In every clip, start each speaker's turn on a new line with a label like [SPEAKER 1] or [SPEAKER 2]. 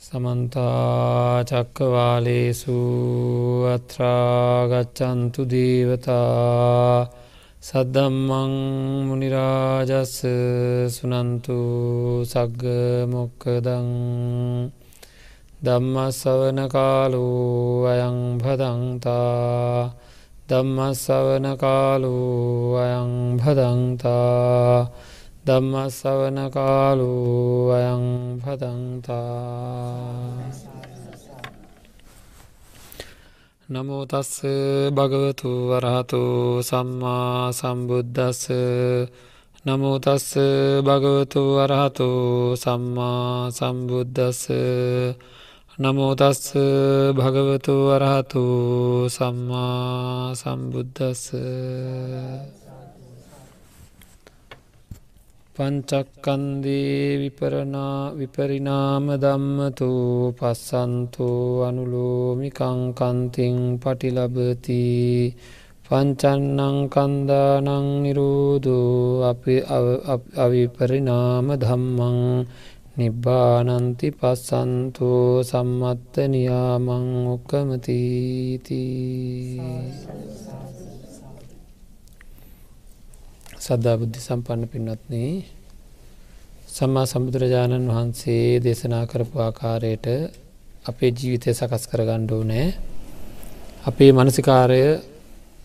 [SPEAKER 1] සමන්තා චක්කවාලේසු අත්‍රාගච්චන්තු දේවතා සද්දම්මං මුනිරාජස්ස සුනන්තු සග්ග මොක්කදං දම්මස්සවන කාලු අයං භදන්තා දම්මස්සවන කාලු අයං භදන්තා ධම්මස්සවන කාලු අයං පදන්තා. නමෝතස්ස භගවතු වරහතු සම්මා සම්බුද්ධස්ස නමෝතස්ස භගවතු වරහතු සම්මා සම්බුද්ධස්ස නමෝතස්ස භගවතු වරහතු සම්මා සම්බුද්ධස්ස පංචක්කන්දී විපරණා විපරිනාම දම්මතු පස්සන්තු අනුලෝමිකංකන්තිං පටිලබති. පංචන්නං කන්දානං නිරූදු අපි අවිපරිනාම ධම්මං. නිබ්බානන්ති පස්සන්තු සම්මත්ත නියාමං ඔක්කමතිීති සද්ධා බුද්ධ සම්පන්න පින්වත්න සම්මා සම්බුදුරජාණන් වහන්සේ දේශනා කරපු ආකාරයට අපේ ජීවිතය සකස් කර ගණ්ඩෝ නෑ අපේ මනසිකාරය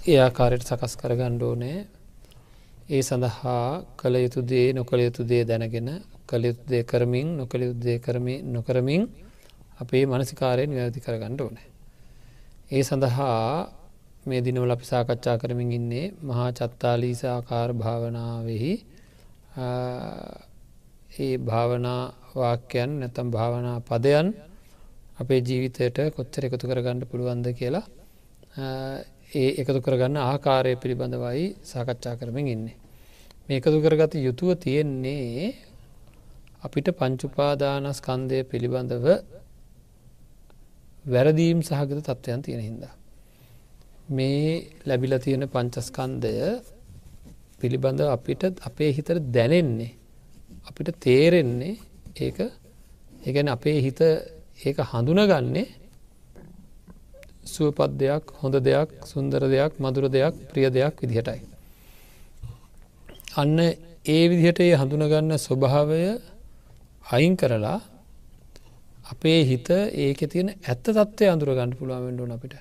[SPEAKER 1] ඒ ආකාරයට සකස් කර ගණ්ඩෝ නෑ ඒ සඳහා කළ යුතු දේ නොකළ යුතු දේ දැනගෙන කළ යුතුදේ කරමින් නොකළ යුද්දේ කරමි නොකරමින් අපේ මනසිකාරයෙන් වැදි කර ගණ්ඩ ඕනෑ. ඒ සඳහා මේ දිනවල අපි සාකච්ඡා කරමින් ඉන්නේ මහා චත්තාලීස ආකාර භාවනාවෙහි ඒ භාවනා වාක්‍යයන් නැතම් භාවනා පදයන් අපේ ජීවිතයට කොච්චර එකතු කරගන්න පුළුවන්ද කියලා ඒ එකතු කරගන්න ආකාරය පිළිබඳවයි සාකච්ඡා කරමින් ඉන්නේ. මේ එකතු කරගත යුතුව තියෙන්නේ අපිට පංචුපාදානස්කන්දය පිළිබඳව වැරදීම් සහගත තත්ත්වයන් තියෙන හින්දා. මේ ලැබිල තියෙන පංචස්කන්දය පිළිබඳ අපිට අපේ හිතට දැනෙන්නේ අපිට තේරෙන්නේ ඒක ඒගැන අපේ හිත ඒක හඳුනගන්නේ සුවපත් දෙයක් හොඳ දෙයක් සුන්දර දෙයක් මදුර දෙයක් ප්‍රිය දෙයක් විදිහටයි. අන්න ඒ විදිහට ඒ හඳුනගන්න ස්වභාවය අයින් කරලා අපේ හිත ඒක තියෙන ඇත්ත තත්වය අඳුරගන්න පුළුවන් වෙන්ඩුවන අපිට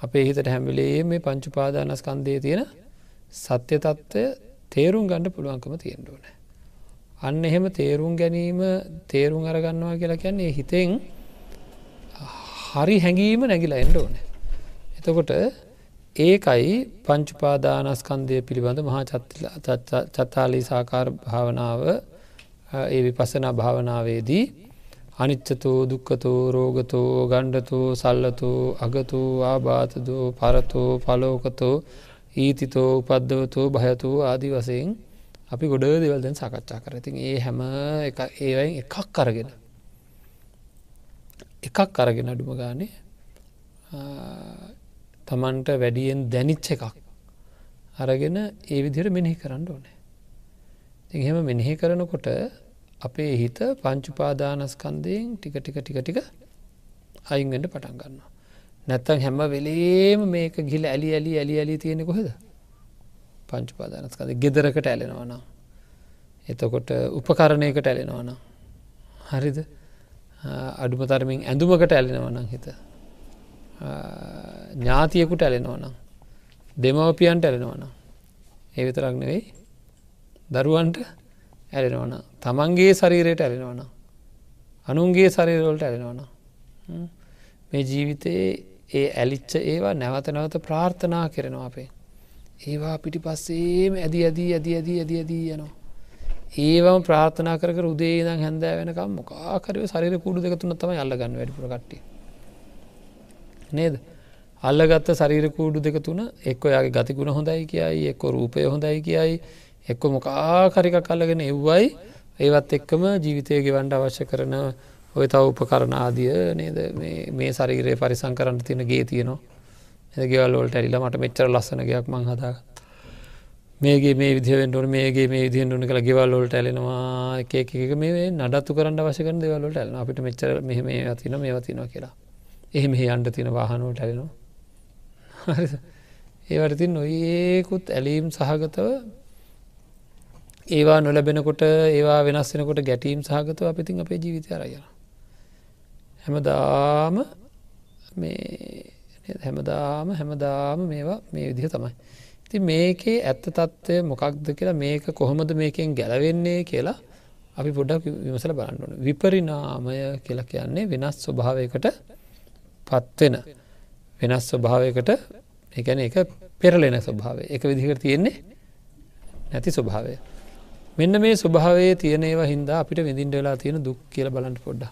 [SPEAKER 1] අපේ හිතට හැමිලේ මේ පංචුපාදානස්කන්දය තියෙන සත්‍ය තත්ත්වය තේරුම් ගණඩ පුළුවන්කම තියෙන්ඩුවන. අන්න එහෙම තේරුම් ගැනීම තේරුම් අරගන්නවා කියලා කියන්නේ හිතෙන් හරි හැඟීම නැගිලා එන්ඩ ඕන. එතකොට ඒකයි පංචුපාදානස්කන්දය පිළිබඳ මහා චත්තාලී සාකාර භාවනාව ඒ විපසනා භාවනාවේදී අනිච්චතෝ දුක්කතෝ රෝගතෝ ගණ්ඩතෝ සල්ලතෝ අගතෝ ආබාතදෝ පරතෝ පලෝකතෝ ඊතිතෝ උපද්දවතෝ භයතෝ ආදි වසයෙන් අපි ගොඩ දෙවල්දෙන් සකච්ඡා කර ඉතින් ඒ හැම එක ඒවයින් එකක් කරගෙන එකක් අරගෙන අඩුම ගානේ තමන්ට වැඩියෙන් දැනිච්ච එකක් අරගෙන ඒ විදිහට මෙනෙහි කරන්න ඕනේ. ති එහෙම මෙනෙහි කරනකොට අපේ හිත පංචුපාදානස්කන්දයෙන් ටික ටික ටික ටික අයින්ගෙන්ට පටන් ගන්නවා. නැත්තන් හැම වෙලේම මේක ගිල ඇලි ඇලි ඇලි ඇලි තියෙනෙ කොහෙද? පංචුපාදානස්කද ගෙදරකට ඇලෙනවනම්. එතකොට උපකරණයකට ඇලෙනවනම්. හරිද අඩුම තරමින් ඇඳුමකට ඇලෙනවනම් හිත. ඥාතියකුට ඇලෙනවනම්. දෙමවපියන්ට ඇලෙනවනම්. ඒ විතරක් නෙවෙයි දරුවන්ට ඇලෙනවන තමන්ගේ ශරීරයට ඇලෙනවන අනුන්ගේ ශරීරවලට ඇලෙනවන මේ ජීවිතයේ ඒ ඇලිච්ච ඒවා නැවත නැවත ප්‍රාර්ථනා කරනවා අපේ ඒවා පිටි පස්සේම ඇදි ඇදී ඇදි ඇදී ඇදි ඇදී යනවා. ඒවම ප්‍රාර්ථනා කර උදේ දම් හැඳෑ වෙනකම් මොකාකරව සරිර කුඩු දෙකතුන තම අල්ලගන්න වැඩිපුර කට්ටිය. නේද? අල්ලගත්ත සරීර කූඩු දෙක තුන එක්ක යාගේ ගතිගුණ හොඳයි කියයි එක්ක රූපය හොඳයි කියයි එක්ක මොකාකරික කල්ලගෙන එව්වයි ඒවත් එක්කම ජීවිතය ගෙවන්ඩ අවශ්‍ය කරන ඔය තව උපකරණ ආදිය නේද? මේ සරීරයේ පරිසං කරන්න තියෙන ගේ තියනවා. එ ගෙවල්ලෝට ඇරිලා මට මෙච්චර ලස්සනගයක් මං හදාගත් මේගේ මේ විදිවෙන්ටට මේගේ මේ විදිෙන් ුණ කළ ගෙවල්ලොට ඇලෙනවා. එක එක මේ නඩත්තු කරන්න වශකන දෙවල්ලට ඇලන අපිට මෙච්චර මෙහම තින මේ තිනවා කියලා. එහෙම අන්ඩ තින වාහනුවට ඇලෙනවා. ඒවට තින් නොඒකුත් ඇලීම් සහගතව ඒවා නොලැබෙනකොට ඒවා වෙනස්සෙනකොට ගැටීම් සහගතව අපිතින් අපේ ජීවිතය අරගෙන හැමදාම මේ හැමදාම හැමදාම මේවා මේ විදිහ තමයි. ති මේකේ ඇත්ත තත්ත්වය මොකක්ද කියලා මේක කොහොමද මේකෙන් ගැලවෙන්නේ කියලා අපි පොඩ්ඩක් විමසල බලන්නන විපරිනාමය කියලා කියන්නේ වෙනස් ස්වභාවයකට පත්වෙන වෙනස් ස්වභාවයකට එකන එක පෙරලෙන ස්වභාවය. එක විදිහට තියෙන්නේ නැති ස්වභාවය. මෙන්න මේ ස්වභාවයේ තියනේවා හින්දා අපිට විඳින්ට වෙලා තියෙන දුක් කියල බලන්ට පොඩ්ඩ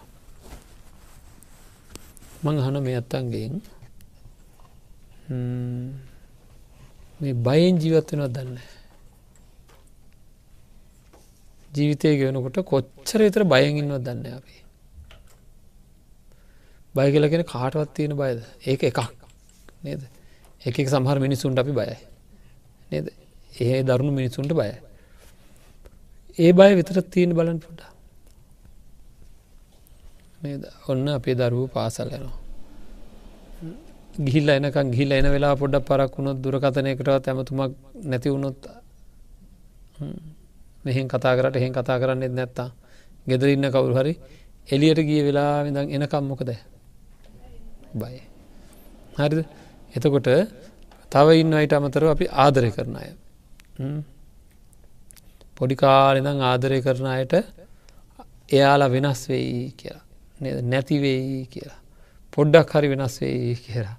[SPEAKER 1] මං අහන මේ අත්තන්ගෙන් මේ බයෙන් ජීවත් වෙනවත් දන්න ජීවිතය ගෙවනකොට කොච්චර විතර බයෙන් ඉන්නවත් දන්න අපි. බය කියලගෙන කාටවත් තියෙන බයද? ඒක එකක් නේද? එක සමහර මිනිසුන්ට අපි බයයි. නේද? ඒ දරුණු මිනිසුන්ට බයයි. ඒ බය විතර තියෙන බලන් පොඩා ඔන්න අපේ දරුවූ පාසල් යනවා. ගිහිල්ල එනකම් ගිහිල්ල එන වෙලා පොඩ්ඩක් පරක් වුණොත් දුරකතනයකටවත් ඇමතුමක් නැති වුණොත් මෙහෙන් කතා කරට එහෙන් කතා කරන්නෙත් නැත්තා ගෙදර ඉන්න කවුරු හරි එලියට ගිය වෙලා විඳං එනකම් මොකද? බයි හරිද? එතකොට තව ඉන්න අයිට අමතරව අපි ආදරය කරන අය. පොඩිකාලෙදං ආදරය කරන අයට එයාලා වෙනස් වෙයි කියලා. නැතිවෙයි කියලා. පොඩ්ඩක් හරි වෙනස් වෙයි කියලා.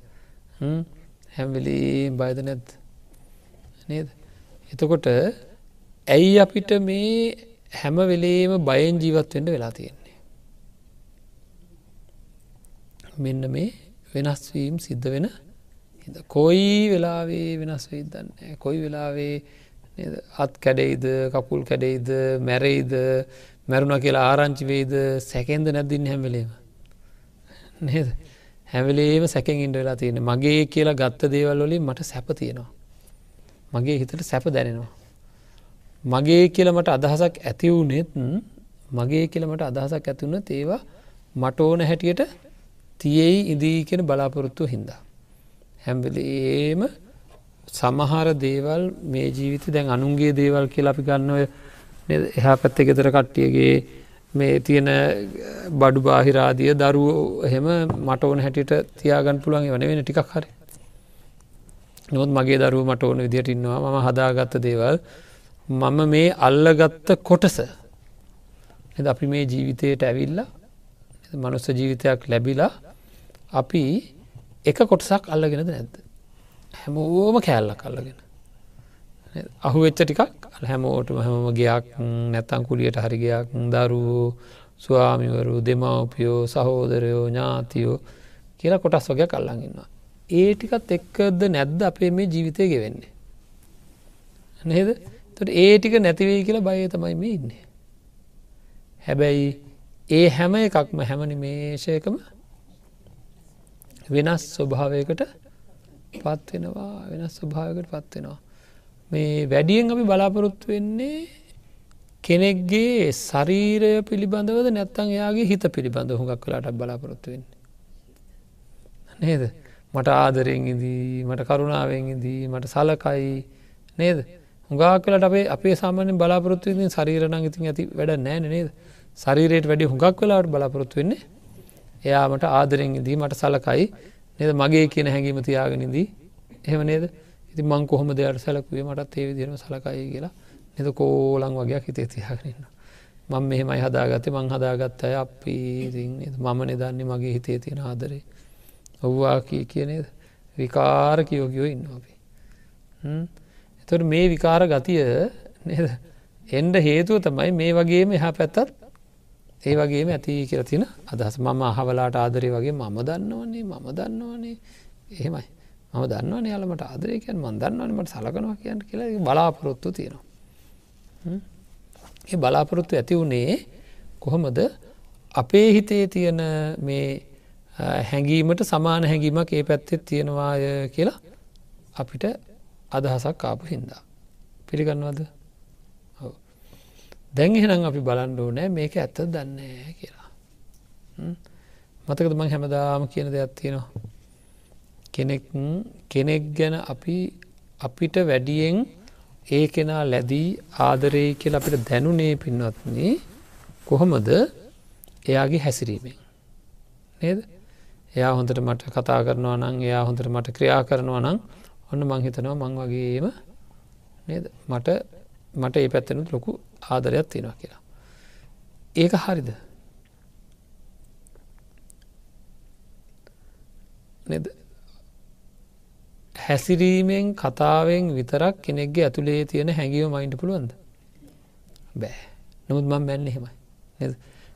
[SPEAKER 1] හැම්වෙලී බයද නැද්ද? නේද? එතකොට ඇයි අපිට මේ හැම වෙලේම බයෙන් ජීවත්වෙන්ට වෙලා තියෙන්නේ? මෙන්න මේ වෙනස්වීම් සිද්ධ වෙන කොයි වෙලාවේ වෙනස් වෙයිදන්න කොයි වෙලාවේ අත් කැඩෙයිද කකුල් කැඩෙයිද මැරෙයිද මැරුණ කියලා ආරංචි වෙයිද සැකෙන්ද නැද්දින්න හැමලේම නේද? හැවලේම සැකෙන් ඉන්ඩ වෙලා තියෙන මගේ කියලා ගත්ත දේවල් වලින් මට සැප තියෙනවා. මගේ හිතට සැප දැනෙනවා. මගේ කියලමට අදහසක් ඇතිවුනෙත් මගේ කියලමට අදහසක් ඇතිවුණ ඒවා මට ඕන හැටියට තියෙයි ඉදී කියෙන බලාපොරොත්තු හින්දා. හැම්බලේම සමහර දේවල් මේ ජීවිත දැන් අනුන්ගේ දේවල් කියලා අපි ගන්නව එහා පැත්ත ගෙතර කට්ටියගේ මේ තියෙන eh, බඩු බාහිරාදිය දරුව එහෙම මට ඕන හැටියට තියාගන් පුළුවන් වන වෙන ටිකක් හරි. නොත් මගේ දරුව මට ඕන විදිහට ඉන්නවා. මම හදාගත්ත දේවල් මම මේ අල්ලගත්ත කොටස. එ අපි මේ ජීවිතයට ඇවිල්ල මනුස්ස ජීවිතයක් ලැබිලා අපි එක කොටසක් අල්ලගෙනද නැද්ද? හැමෝම කෑල්ලක් අල්ලගෙන. අහු වෙච්ච ටිකක් හැමෝටම හැමම ගයක් නැත්තං කුලියට හරිගයක් දරුවෝ ස්වාමිවරු දෙමවපියෝ සහෝදරයෝ ඥාතියෝ කියලා කොටස් වගේ කල්ලඟන්නවා. ඒ ටිකත් එක්කද නැද්ද අපේ මේ ජීවිතය ගෙවෙන්නේ. නේද තොට ඒ ටික නැතිවේ කියලා බය තමයි මේ ඉන්නේ. හැබැයි ඒ හැම එකක්ම හැමනි මේශයකම වෙනස් ස්වභාවයකට පත්වෙනවා වෙනස් ස්වභාවකට පත්වෙනවා. මේ වැඩියෙන් අපි බලාපොරොත්තු වෙන්නේ කෙනෙක්ගේ ශරීරය පිළිබඳවද නැත්තන් එයාගේ හිත පිළිබඳ හොඟක් කලාට බලාපොරොත්තු වෙන්න. නේද? මට ආදරෙන් ඉදී මට කරුණාවෙන් ඉදී මට සලකයි. නේද? හුඟක් කලට අපේ අපේ සාමාන්‍ය බලාපොරොත්තු ඉතින් ශරීරණ ඉතින් ඇති වැඩ නෑන නේද? ශරීරයට වැඩි හුඟක් වෙලාට බලාපොරොත්තු වෙන්නේ එයාමට ආදරෙන් ඉදී මට සලකයි. නේද? මගේ කියන හැඟීම තියාගෙනදී එහෙම නේද? ඉති මං කොහොම දෙයට සැලකුවේ? මටත් ඒ විදිරම සලකයි කියලා. නද? කෝලං වගේයක් හිතේ තියාගරන්න මං මෙහෙමයි හදාගත්තේ. මං හදාගත්ත අය අපි මම නිදන්නේ මගේ හිතේ තියෙන ආදරේ. ඔව්වා කිය කියනේද විකාර කියෝගියෝ ඉන්න අපි. එතට මේ විකාර ගතිය නේද? එන්ඩ හේතුව තමයි මේ වගේම එහා පැත්තත් ඒ වගේම ඇති කියරතින අදහස්. මම අහවලාට ආදරය වගේ මම දන්නවන්නේ මම දන්නවනේ. එහෙමයි. මම දන්නවන යාලමට ආදරයකයන් මන් දන්නවනට සලකනවා කියන්න කියලා බලාපොරොත්තු තියෙනවා. ඒ බලාපොරොත්තු ඇති වුණේ කොහොමද? අපේ හිතේ තියෙන මේ හැඟීමට සමාන හැඟීමක් ඒ පැත්තෙත් තියෙනවාය කියලා අපිට අදහසක් කාපු හින්දා. පිළිගන්නවද? දැන් එහෙනම් අපි බලන්න ඕනෑ මේක ඇත්ත දන්නේ කියලා. මතකද මං හැමදාම කියන දෙයක් තියෙනවා? කෙනෙක් කෙනෙක් ගැන අපි අපිට වැඩියෙන් ඒ කෙනා ලැදී ආදරේ කියල අපිට දැනුනේ පින්වත්න කොහොමද? එයාගේ හැසිරීමෙන්. නේද? එයා හොඳට මට කතා කරනවා නං එයා හොඳට මට ක්‍රියා කරනවා නං ඔන්න මංහිතනවා මං වගේම නේද? මට මට ඒ පැත්තනුත් ලොකු ආදරයක් තියෙනවා කියලා. ඒක හරිද නද හැසිරීමෙන් කතාවෙන් විතරක් කෙනෙක්ගේ ඇතුළේ තියෙන හැඟිව මයින්ට පුළුවන්ද? බෑ. නොමුත් මං බැන්න එහෙමයි.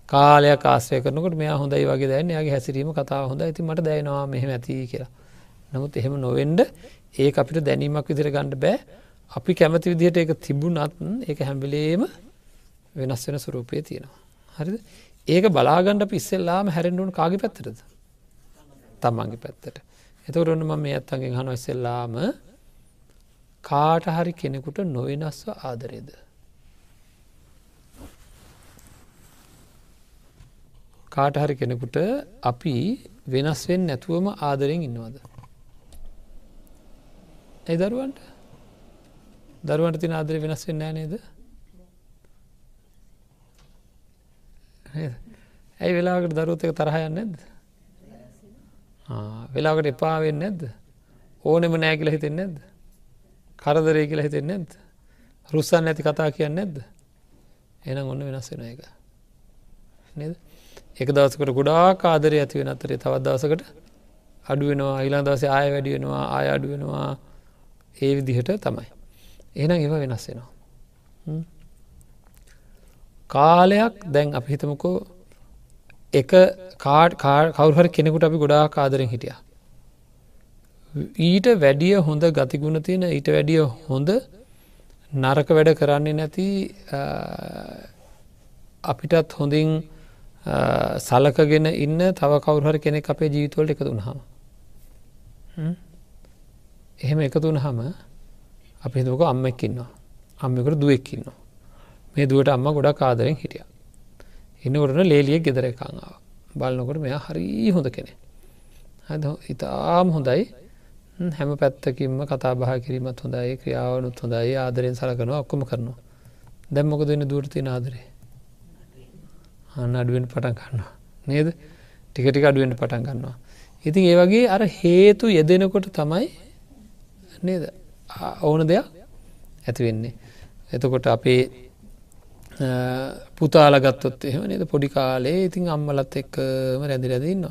[SPEAKER 1] කාලයක් ආශ්‍රය කරනකට මෙයා හොඳයි වගේ දැන් යාගේ හැසිරීම කතාව හොඳ ඇති මට දැනවා මෙහෙම ඇති කියලා. නමුත් එහෙම නොවෙන්ඩ ඒ අපිට දැනීමක් විදිර ගණඩ බෑ. අපි කැමති විදිහට ඒක තිබුණත් ඒක හැම්බිලේම වෙනස් වෙන ස්වරූපය තියෙනවා. හරිද? ඒක බලාගණ්ඩ පිස්සෙල්ලාම හැරෙන්ඩුවන් කාගි පැත්තරද තමන්ගේ පැත්තට. එතකට ඔන්න ම මේ ඇත්තන්ගෙන් හන ඉස්සෙල්ලාම කාට හරි කෙනෙකුට නොවෙනස්ව ආදරේද. කාට හරි කෙනෙකුට අපි වෙනස්වෙන් නැතුවම ආදරෙන් ඉන්නවද. ඇයි දරුවන්ට දරුවන්ට තින ආදරය වෙනස් වෙන්න නේද ඇයි වෙලාකට දරුවත එක තරහයන්න නැද වෙලාකට එපාවෙන්න නැද්ද? ඕනෙම නෑ කියල හිතෙන් නැද්ද? කරදරය කියලා හිතෙන් නැද්ද? රුස්සන් ඇති කතා කියන්න නැද්ද? එනම් ඔන්න වෙනස් වෙන එක නද? එක දවසකට ගොඩා කාදරය ඇති වෙන අතරේ තවත් දවසකට අඩුවෙනවා ඊලා දවස ආය වැඩි වෙනවා ආය අඩු වෙනවා. ඒ විදිහට තමයි. එනම් එව වෙනස් වෙනවා. කාලයක් දැන් අපි හිතමකෝ එක කාඩ් කවුහර කෙනෙකුට අපි ගොඩා කාදරෙන් හිටිය. ඊට වැඩිය හොඳ ගතිගුණ තියෙන ඊට වැඩිය හොඳ නරක වැඩ කරන්නේ නැති අපිටත් හොඳින් සලකගෙන ඉන්න තව කවුහර කෙනෙක් අපේ ජීවිතවලට එකතු වුණහම. එහෙම එකතු වුණහම අපි හිතක අම්මෙක්කින්නවා අම්මකට දුවෙක්කින්නවා මේ දුවට අම්ම ගොඩා කාදරෙන් හිටිය එන්නකොටන ලේලියෙක් ගෙදර එකංාව බලනකොට මෙයා හරි හොඳ කෙනෙ ඉතාම් හොඳයි. හැම පැත්තකින්ම කතා බහ කිරීමත් හොඳයි ක්‍රියාවනුත් හොඳයි ආදරෙන් සලකනවා ඔක්කොම කරනවා. දැම්මක දෙන්න දුරති ආදරේ? අන්න අඩුවෙන් පටන් ගන්නවා. නේද? ටිකටික අඩුවෙන් පටන් ගන්නවා. ඉතින් ඒ වගේ අර හේතු යෙදෙනකොට තමයි නේද? ඕන දෙයක් ඇතිවෙන්නේ එතකොට අපේ පුතාලගත්තොත් එහෙම නද? පොඩි කාලේ ඉතින් අම්මලත් එක්කම රැඳි රැදන්න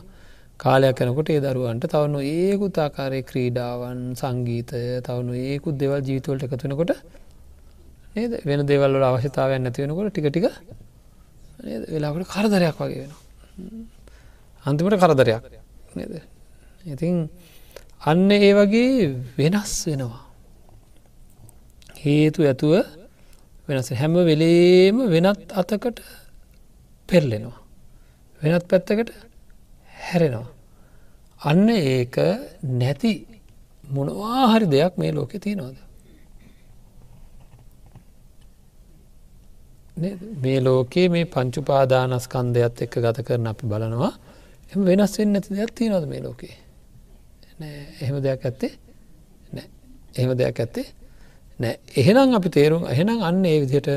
[SPEAKER 1] කාලයක් යනකොට ඒ දරුවන්ට තවනු ඒකුත් ආකාරය ක්‍රීඩාවන් සංගීතය තවනු ඒකුත් දෙවල් ජීවිතවලට එකතුනකොට නේද? වෙන දෙවල්ල අවශ්‍යතාවයන් නැතිවෙනකොට ටික ටික වෙලාකට කරදරයක් වගේ වෙන අන්තිමට කරදරයක් නේද? ඉතින් අන්න ඒ වගේ වෙනස් වෙනවා. හේතු ඇතුව වෙනස හැම වෙලේම වෙනත් අතකට පෙරලෙනවා. වෙනත් පැත්තකට හැරෙනවා. අන්න ඒක නැති මොනවාහරි දෙයක් මේ ලෝකෙ තියෙනවාද. මේ ලෝකයේ මේ පංචුපාදානස්කන්දයක්ත් එක්ක ගත කරන අපි බලනවා එම වෙනස් වෙන්න නැති දෙයක් තියෙනවද මේ ලෝකේ එහෙම දෙයක් ඇත්තේ එහෙම දෙයක් ඇත්තේ නෑ. එහෙනම් අපි තේරුම් එහෙනම් අන්න ඒ විදිහට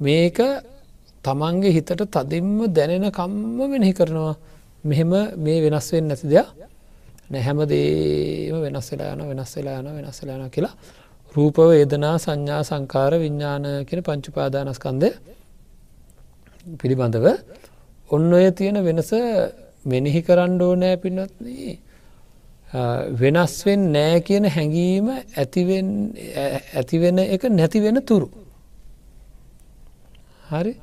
[SPEAKER 1] මේක තමන්ගේ හිතට තදින්ම දැනෙන කම්ම වෙනෙහි කරනවා. මෙහෙම මේ වෙනස් වෙන් නැති දෙයක් නැහැමදේම වෙනස් වෙලා යන වෙනස් වෙලා යන වෙනස් වෙලා යන කියලා. රූපව ඒදනා සංඥා සංකාර විඤ්ඥාන කියෙන පංචුපාදානස්කන්ද පිළිබඳව ඔන්න ඔය තියෙන වෙනස මෙනෙහි කරණ්ඩෝ නෑ පින්නත්න්නේ වෙනස්වෙන් නෑ කියන හැඟීම ඇතිවෙන එක නැතිවෙන තුරු. හරි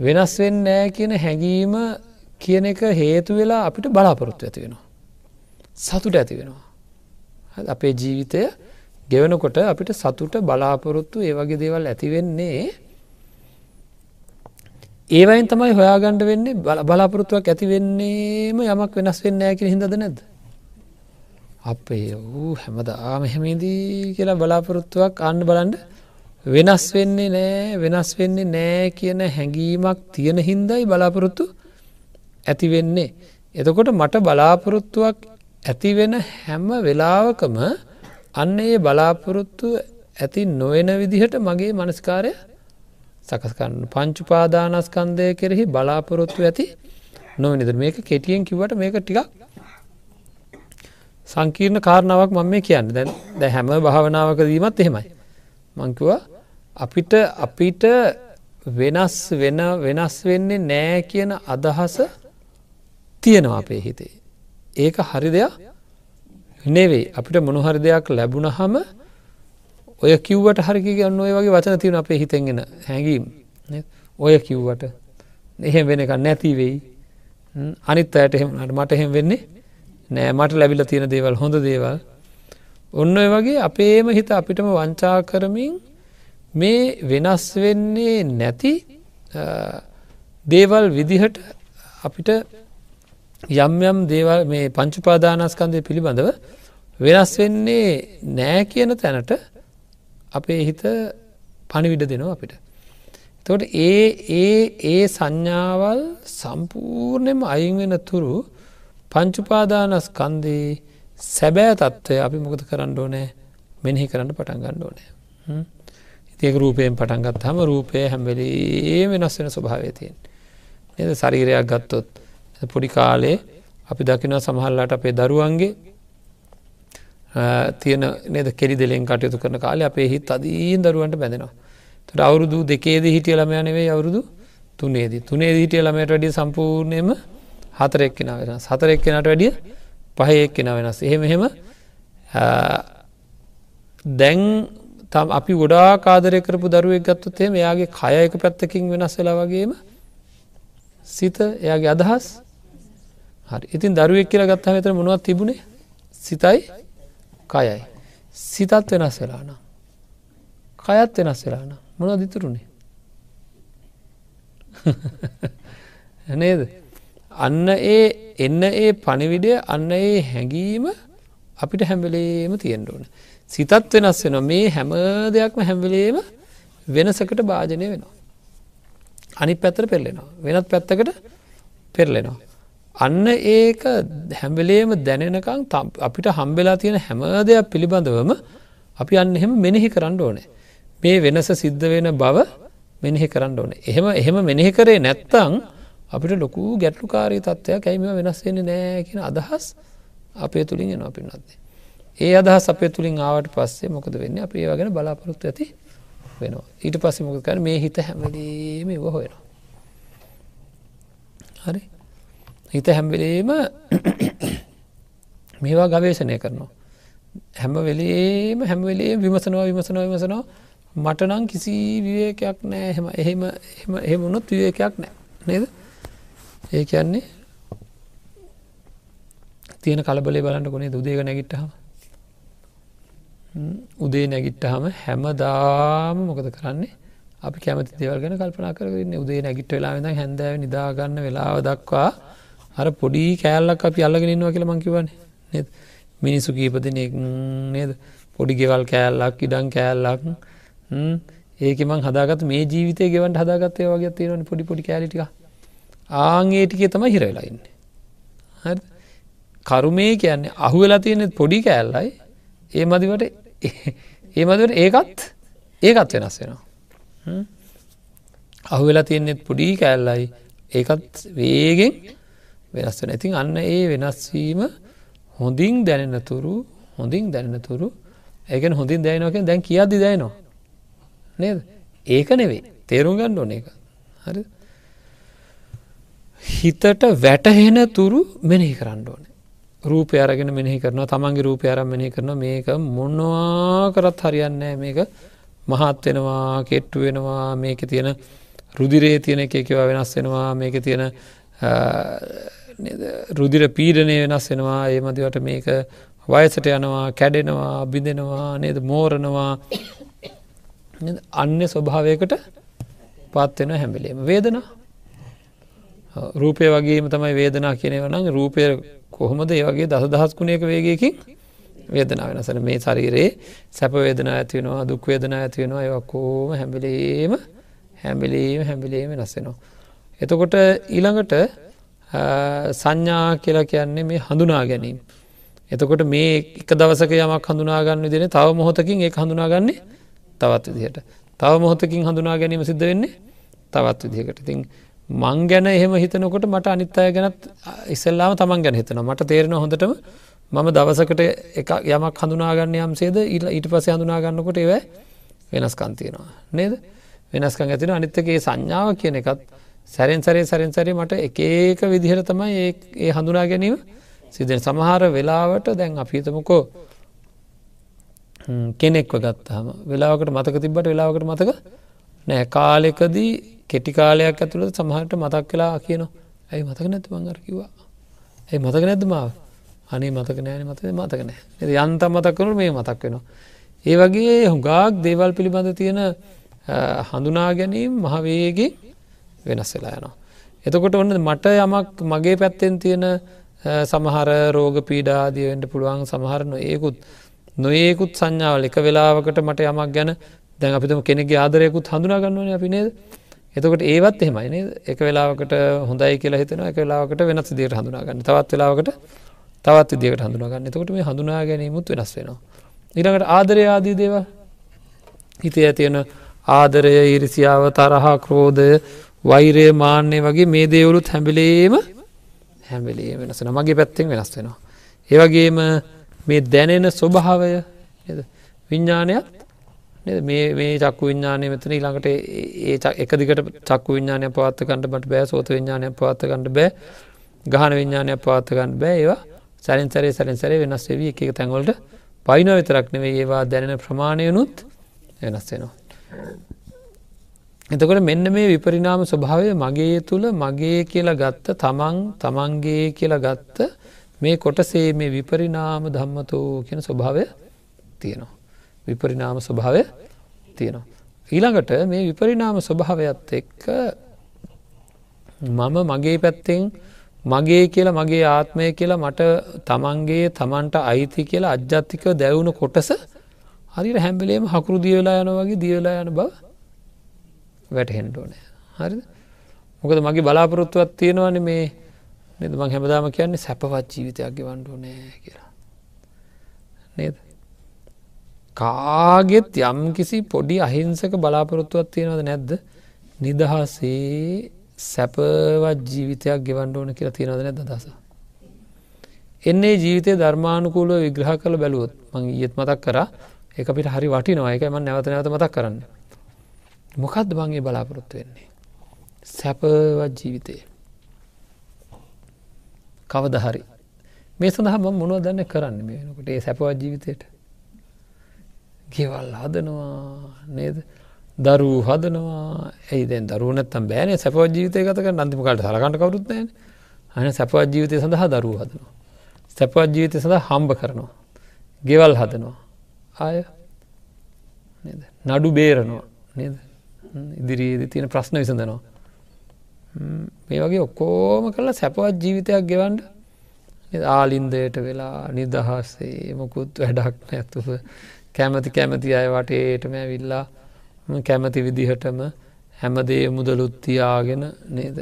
[SPEAKER 1] වෙනස්වෙන් නෑ කියන හැඟීම කියන එක හේතු වෙලා අපිට බලාපොරොත්තු ඇති වෙනවා. සතුට ඇති වෙනවා. අපේ ජීවිතය ගෙවනකොට අපිට සතුට බලාපොරොත්තු ඒ වගේ දේවල් ඇතිවෙන්නේ ඒවයින් තමයි හොයාගණ්ඩ වෙන්නේ බලාපොරොත්තුවක් ඇතිවෙන්නේම යමක් වෙනස් වෙන්න නෑ කියෙන හිදද නැද. අපේ වූ හැමදාම එහෙමේදී කියලා බලාපොරොත්තුවක් අන්න බලන්ඩ වෙනස් වෙන්නේ නෑ වෙනස් වෙන්නේ නෑ කියන හැඟීමක් තියෙන හින්දයි බලාපොරොත්තු ඇති වෙන්නේ. එතකොට මට බලාපොරොත්තුවක් ඇතිවෙන හැම වෙලාවකම අන්න ඒ බලාපොරොත්තු ඇති නොවෙන විදිහට මගේ මනස්කාරය සකස්කන්න පංචුපාදානස්කන්දය කෙරෙහි බලාපොරොත්තු ඇති නොවනිද මේක කෙටියෙන් කිවට මේක ටිකක් සංකීර්ණ කාරණාවක් මම මේ කියන්න. දැන් ද හැම භාවනාවක දීමත් එහෙමයි. මංකිවා අපිට අපිට වෙනස් වෙන වෙනස් වෙන්නේ නෑ කියන අදහස තියෙනවා අපේ හිතේ. ඒක හරි දෙයක් නෙවෙයි. අපිට මොනහරි දෙයක් ලැබුණ හම ඔය කිව්වට හරිකි ගන්න ඔය වගේ වචන තියෙන අපේ හිතෙන්ගෙන හැඟීම්. ඔය කිව්වට. එහෙම වෙන එක නැතිවෙයි අනිත් අයට එහෙමට මට එහෙම වෙන්නේ නෑ මට ලැබිල තියෙන දේවල් හොඳ දේවල් ඔන්න ඔය වගේ අපේම හිත අපිටම වංචා කරමින් මේ වෙනස් වෙන්නේ නැති දේවල් විදිහට අපිට යම් යම් දේවල් මේ පංචුපාදානස්කන්දය පිළිබඳව වෙනස් වෙන්නේ නෑ කියන තැනට අපේ හිත පණිවිඩ දෙනවා අපිට. තොට ඒ ඒ ඒ සංඥාවල් සම්පූර්ණයම අයින් වෙන තුරු පංචුපාදානස්කන්දේ සැබෑ තත්ත්වය අපි මොකද කරන්න ඕනෑ මෙනෙහි කරන්න පටන් ගන්න ඕනෑ. ඉතික රූපයෙන් පටන්ගත් හම රූපය හැම්වෙලේ වෙනස් වෙන ස්වභාවය තියෙන්. එද ශරීරයක් ගත්තොත් පොඩි කාලේ අපි දකින සමහල්ලාට අපේ දරුවන්ගේ තියෙන නද කෙරි දෙලෙන් කටයුතු කරන කාලේ අපේ හිත් අදීන් දරුවන්ට බැඳෙනවා. තට අවුරුදු දෙකේද හිටිය ළමය නෙවේ අවුරුදු තුනේදී තුනේ හිටිය ළමයට වැඩිය සම්පූර්ණයම හතරෙක් කෙන වෙනස්. හතරෙක් කෙනට වැඩිය පහයෙක් කෙන වෙනස්. එහෙම එහෙම දැන් තම් අපි ගොඩා කාදරය කරපු දරුවෙක් ගත්තොත් එහෙම එයාගේ කය එක පැත්තකින් වෙනස් වෙලා වගේම සිත එයාගේ අදහස් හරි. ඉතින් දරුවෙක් කියලා ගත්තා මෙතර මොනවත් තිබුණේ? සිතයි කයයි. සිතත් වෙනස් වෙලා නම්. කයත් වෙනස් වෙලා නම්. මොන දිතුරුණේ නේද? අන්න ඒ එන්න ඒ පණිවිඩය අන්න ඒ හැඟීම අපිට හැම්වෙලේම තියෙන්ට ඕන. සිතත් වෙනස් වෙන මේ හැම දෙයක්ම හැම්වෙලේම වෙනසකට භාජනය වෙනවා. අනි පැත්තර පෙරලෙනවා. වෙනත් පැත්තකට පෙරලෙනවා. අන්න ඒක හැම්වෙලේම දැනෙනකං අපිට හම්බෙලා තියෙන හැම දෙයක් පිළිබඳවම අපි අන්න එහෙම මෙනෙහි කරන්න ඕනේ. මේ වෙනස සිද්ධ වෙන බව මෙනෙහි කරන්න ඕන. එහෙම එහෙම මෙනෙහි කරේ නැත්තං අපිට ලොකු ගැටලු කාරී තත්ත්වයක් ඇයිම වෙනස්වෙන්නේ නෑ කියෙන අදහස් අපේ තුළින් එනවා පින්නත්න්නේ ඒ අදහස් අපේ තුළින් ආවට පස්සේ මොකද වෙන්න? අප ඒ වගෙන බලාපොරොත්තු ඇති වෙනවා. ඊට පස්සේ මොකද කර මේ හිත හැමලීම ඉව හොයෙනවා. හරි? හිත හැම්වෙලේම මේවා ගවේශණය කරනවා. හැම වෙලේම හැමවෙලේ විමසනවා විමසනවා විමසනවා. මට නම් කිසි විවේකයක් නෑ එහෙම එහෙම එහෙමුණොත් විවේකයක් නෑ නේද? ඒ කියන්නේ තියෙන කලබලේ බලන්න කොනේ උදේක නැගිට්ටහම. උදේ නැගිට්ටහම හැමදාම මොකද කරන්නේ? අපි කැමති දේවල් ගැන කල්පනා කරන්න උදේ නැගිට වෙලා ද හැඳව නිදාගන්න වෙලාව දක්වා අර පොඩි කෑල්ලක් අපි අල්ලගෙනන්නවා කියල මංකිවන්නේ නෙ මිනිසු කීපදනෙක් නේද? පොඩි ගෙවල් කෑල්ලක් ඉඩන් කෑල්ලක් ඒක මං හදාගත් මේ ජීවිතය ගෙවට හදාගත්තය වගේ තියෙනවන පොඩි පොඩි කෑලිටික ආංගේ ටිකේ තම හිරවෙලාඉන්න කරුමේ කියන්නේ අහු වෙලා තියෙනෙත් පොඩි කෑල්ලයි ඒ මදිවට ඒ මදිවට ඒකත් ඒකත් වෙනස් වෙනවා. අහු වෙලා තියෙනෙත් පොඩි කෑල්ලයි ඒකත් වේගෙන් වෙනස් වෙන ඉතින් අන්න ඒ වෙනස්වීම හොඳින් දැනෙන තුරු හොඳින් දැනෙන තුරු ඒකන හොඳින් දැනනකෙන් දැන් කියද්දි දැනවා නේද? ඒක නෙවේ තේරුම් ගන්න ඕන එක හරි හිතට වැටහෙන තුරු මෙනෙහි කරන්න ඕන. රූපය අරගෙන මෙනෙහි කරනවා තමන්ගේ රූපය අරම් මෙනෙහි කරන මේක මොනවා කරත් හරියන්නෑ මේක මහත් වෙනවා කෙට්ටු වෙනවා. මේක තියෙන රුදිරේ තියෙන එක එකවා වෙනස් වෙනවා. මේක තියෙන රුදිර පීඩනය වෙනස් වෙනවා. ඒ මදිවට මේක වයසට යනවා කැඩෙනවා බිඳෙනවා නේද මෝරනවා. අන්‍ය ස්වභාවයකට පත්වෙන හැමිලේම වේදනා රූපය වගේම තමයි වේදනා කියනව නම් රූපය කොහොමද ඒ වගේ දස දහස් කුණයක වේගයකින් වේදනා වෙනසන මේ ශරීරයේ සැප වේදනා ඇතිවෙනවා දුක් වේදනා ඇතිවෙනවා ඒවක්කෝම හැමිලීම හැමිලීම හැමිලීම වෙනස්සෙනවා. එතකොට ඊළඟට සංඥා කියලා කියන්නේ මේ හඳුනා ගැනීම. එතකොට මේ එක දවසක යමක් හඳුනාගන්න දෙන තව මොහොතකින් ඒ හඳුනාගන්නේ තවත් විදිහට. තව මොහොතකින් හඳුනා ගැනීම සිද්ධ වෙන්නේ තවත් විදිහකට තින් මං ගැන එහෙම හිතනකොට මට අනිත් අය ගැනත් ඉස්සල්ලාම තමන් ගැන හිතන මට තේරෙන හොඳටම මම දවසකට එක යමක් හඳුනාගන්න යම්සේද ඉල් ඊට පස හඳුනාගන්නකොට ඒව වෙනස්කන්තියනවා නේද? වෙනස්කන් ඇතින අනිත්තගේ සංඥාව කියන එකත් සැරෙන් සරේ සැරෙන් සරේ මට එකඒක විදිහට තමයි ඒ හඳුනා ගැනීම සිදෙන සමහර වෙලාවට දැන් අපිතමකෝ කෙනෙක්ව ගත්තහම වෙලාවකට මතක තිබට වෙලාවකට මතක නෑ කාලෙකදී කෙටි කාලයක් ඇතුළට සමහට මතක් කලා කියන ඇයි මතක නැති මංගර කිවා ඇයි මතක නැද්ද මාව? අනේ මතක නෑන මතක මතක නෑ යන්තම් මතක් කනු මේ මතක් වෙනවා. ඒ වගේ හුඟාක් දේවල් පිළිබඳ තියෙන හඳුනා ගැනීම් මහවේගේ වෙනස් වෙලා යනවා. එතකොට ඔන්න මට යමක් මගේ පැත්තෙන් තියෙන සමහර රෝග පීඩාදියවෙන්ට පුළුවන් සමහරන ඒකුත් නොඒකුත් සංඥාවල එක වෙලාවකට මට යමක් ගැන දැන් අපිතම කෙනෙගේ ආදරයකුත් හඳුනාගන්නවන අපි නේද? එතකොට ඒවත් එහෙමයි නේද? එක වෙලාවකට හොඳයි කියලා හිතන එක වෙලාවකට වෙනස් දියට හඳුනාගන්න තවත් වෙලාවකට තවත් විදිකට හඳුනාගන්න එතකොට මේ හඳුනා ගැනීමුත් වෙනස් වෙනවා. ඉරකට ආදරය ආදී දේව හිතේ ඇතියෙන ආදරය ඉරිසියාව තරහා ක්‍රෝධය වෛරය මාන්‍යය වගේ මේ දේවලුත් හැඹිලේම හැමිලේ වෙනසන මගේ පැත්තෙන් වෙනස් වෙනවා. ඒවගේම මේ දැනෙන ස්වභාවය විඤ්ඥානයක් මේ චක්කු විඤ්ඥානය මෙතන ඊළඟට ඒ එක දිකට චක්කු විඤ්ඥානය පවත්තකන්නට බට බෑ සෝත විඤ්ඥානය පවත්තකන්නට බෑ ගහන විඤ්ඥානය පවත්තකන්න බෑ ඒවා සැරින් සැරේ සැරින් සැරේ වෙනස් වෙවී එක තැන්වලට පයිනව විතරක් නෙවේ ඒවා දැනෙන ප්‍රමාණයනුත් වෙනස් වෙනවා. එතකොට මෙන්න මේ විපරිනාම ස්වභාවය මගේ තුළ මගේ කියලා ගත්ත තමන් තමන්ගේ කියලා ගත්ත මේ කොටසේ මේ විපරිනාම ධම්මතෝ කියන ස්වභාවය තියෙනවා. විපරිනාම ස්වභාවය තියෙනවා. ඊළඟට මේ විපරිනාම ස්වභාවයත් එක්ක මම මගේ පැත්තෙන් මගේ කියලා මගේ ආත්මය කියලා මට තමන්ගේ තමන්ට අයිති කියලා අජ්ජත්තික දැවුණු කොටස හරිර හැම්බලේම හකුරු දියවෙලා යන වගේ දියවෙලා යන බව වැටහෙන්ඩෝනෑ හරි මොකද මගේ බලාපොරොත්තුවත් තියෙනවන මේ නද? මං හැමදාම කියන්නේ සැපවත් ජීවිතයක් ගෙවන්ඩෝ නෑ කියලා. නේද? කාගෙත් යම් කිසි පොඩි අහිංසක බලාපොරොත්තුවත් තියෙනවද නැද්ද නිදහසේ සැපවත් ජීවිතයක් ගෙවන්ඩ ඕන කියලා තියෙනවද නැද දස එන්නේ ජීවිතය ධර්මානුකූලව විග්‍රහ කළ බැලුවොත් මං ඒත් මතක් කර එක පිට හරි වටිනවා එකම නැවත නැවත මතක් කරන්න මොකක්ද බංගේ බලාපොරොත්තු වෙන්නේ. සැපවත් ජීවිතය. කවද හරි. මේ සඳහා ම මොනුව දන්න කරන්න මේ වෙනකොට ඒ සැපවත් ජීවිතයට. ගෙවල් හදනවා නේද. දරු හදනවා ඇයි දැන් දරුවනත්තම් බෑන සැපවත් ජීවිතය ගතක නන්තිමකට සලකට කවරුත්නෑන අන සැපවත් ජීවිතය සඳහා දරුව හදනවා. සැපවත් ජීවිතය සඳහා හම්බ කරනවා. ගෙවල් හදනවා. ආය නඩු බේරනවා නේද ඉදිරියේද තියෙන ප්‍රශ්න විසඳනවා. මේ වගේ ඔක්කෝම කරලා සැපවත් ජීවිතයක් ගෙවන්ඩ ආලින්දයට වෙලා නිදහස්සේ මොකුත් වැඩක් නැතුව කැමති කැමති අය වටේටම ඇවිල්ලා කැමති විදිහටම හැමදේ මුදලුත්තියාගෙන නේද?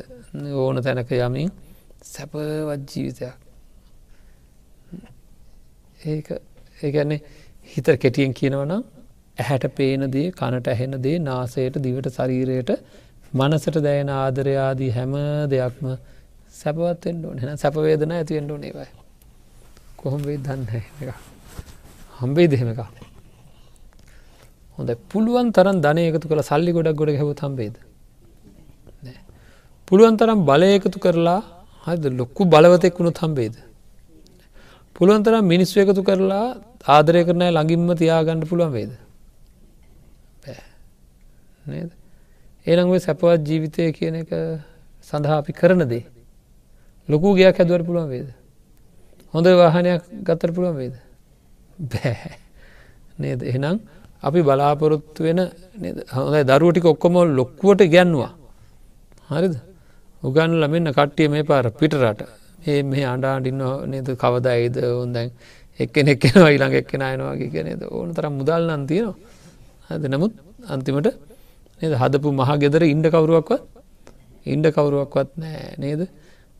[SPEAKER 1] ඕන තැනක යමින් සැපවත් ජීවිතයක්. ඒ ඒගැන්නේ හිත කෙටියෙන් කියනවනම් ඇහැට පේන දේ කනට ඇහෙන දේ නාසයට දිවට ශරීරයට මනසට දැයන ආදරයාදී හැම දෙයක්ම සැපවත්ෙන් ඕන. හෙන සැපවේදන ඇතිවෙන්ඩ ඒවයි. කොහොම වේ දන්න එක හම්බේ දෙහෙම එක හොඳ පුළුවන් තරන් ධනය එකතු කළ සල්ලි ගොඩක් ගොඩ හැව හම්බේද පුළුවන් තරම් බලය එකතු කරලා හද ලොක්කු බලවතෙක් වුණු හම්බේද පුළුවන් තරම් මිනිස්ව එකතු කරලා ආදරය කරනය ළඟින්ම තියාගන්න පුළුවන් වේද නේද? ඒළඟේ සැපවත් ජීවිතය කියන එක සඳහා අපි කරන දේ. ලොකු ගයක් හැදුවට පුළුවන් වේද හොඳ වාහනයක් ගත්තර පුළුවන් වේද බෑ. නේද? එහෙනම් අපි බලාපොරොත්තු වෙන හොඳ දරුවටික ඔක්කොම ලොක්කුවට ගැන්නවා හරිද? උගන්න ලමෙන්න්න කට්ටිය මේ පාර පිටරට. ඒ මේ අඩාඩින්න නේද? කවදයිද? ඔොන්දැන් එක්කෙන එක්කෙනවා ඊළඟ එක්කෙන අයනවාගේ කියනද ඕන තරම් මුදල් නන්තියනවා හද නමුත් අන්තිමට නද? හදපු මහ ගෙදර ඉන්ඩ කවරුවක්වත් ඉන්ඩ කවරුවක්වත් නෑ නේද?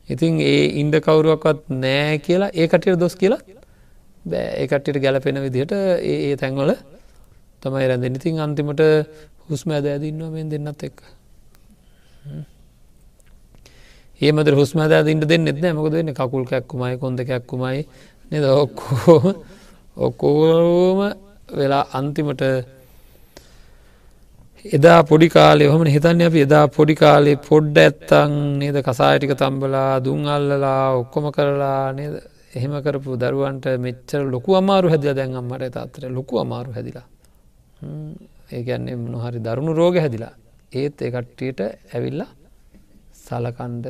[SPEAKER 1] ඉතින් ඒ ඉන්ඩ කවරුවක්වත් නෑ කියලා ඒ කටියට දොස් කියලා බෑ. ඒ කට්ටියට ගැලපෙන විදිහට ඒ තැන්වල තමයි රැඳ ඉතින් අන්තිමට හුස්ම ඇද ඇදන්නවා මෙ දෙන්නත් එක්ක. ඒමද හුස්මද ඉට දෙන්න එත්න මොකද වෙන්න? කකුල් කැක්කුමයි කොඳ කැක්කුමයි නද? ඔක්කෝම ඔක්කෝම වෙලා අන්තිමට එදා පොඩි කාලය හොම හිතන්න අපි. එදා පොඩි කාලේ පොඩ්ඩ ඇත්තං නේද? කසායටික තම්බලා දුන් අල්ලලා ඔක්කොම කරලා නේද? එහෙම කරපු දරුවන්ට මෙච්චර ලොකු අමාරු හැදිල දැන් අම්මට තාත්තර ලොකු අමාරු හැදිලා. ඒගැන්නේ මොනහරි දරුණු රෝග හැදිලා ඒත් එකට්ටියට ඇවිල්ලා සලකන්ඩ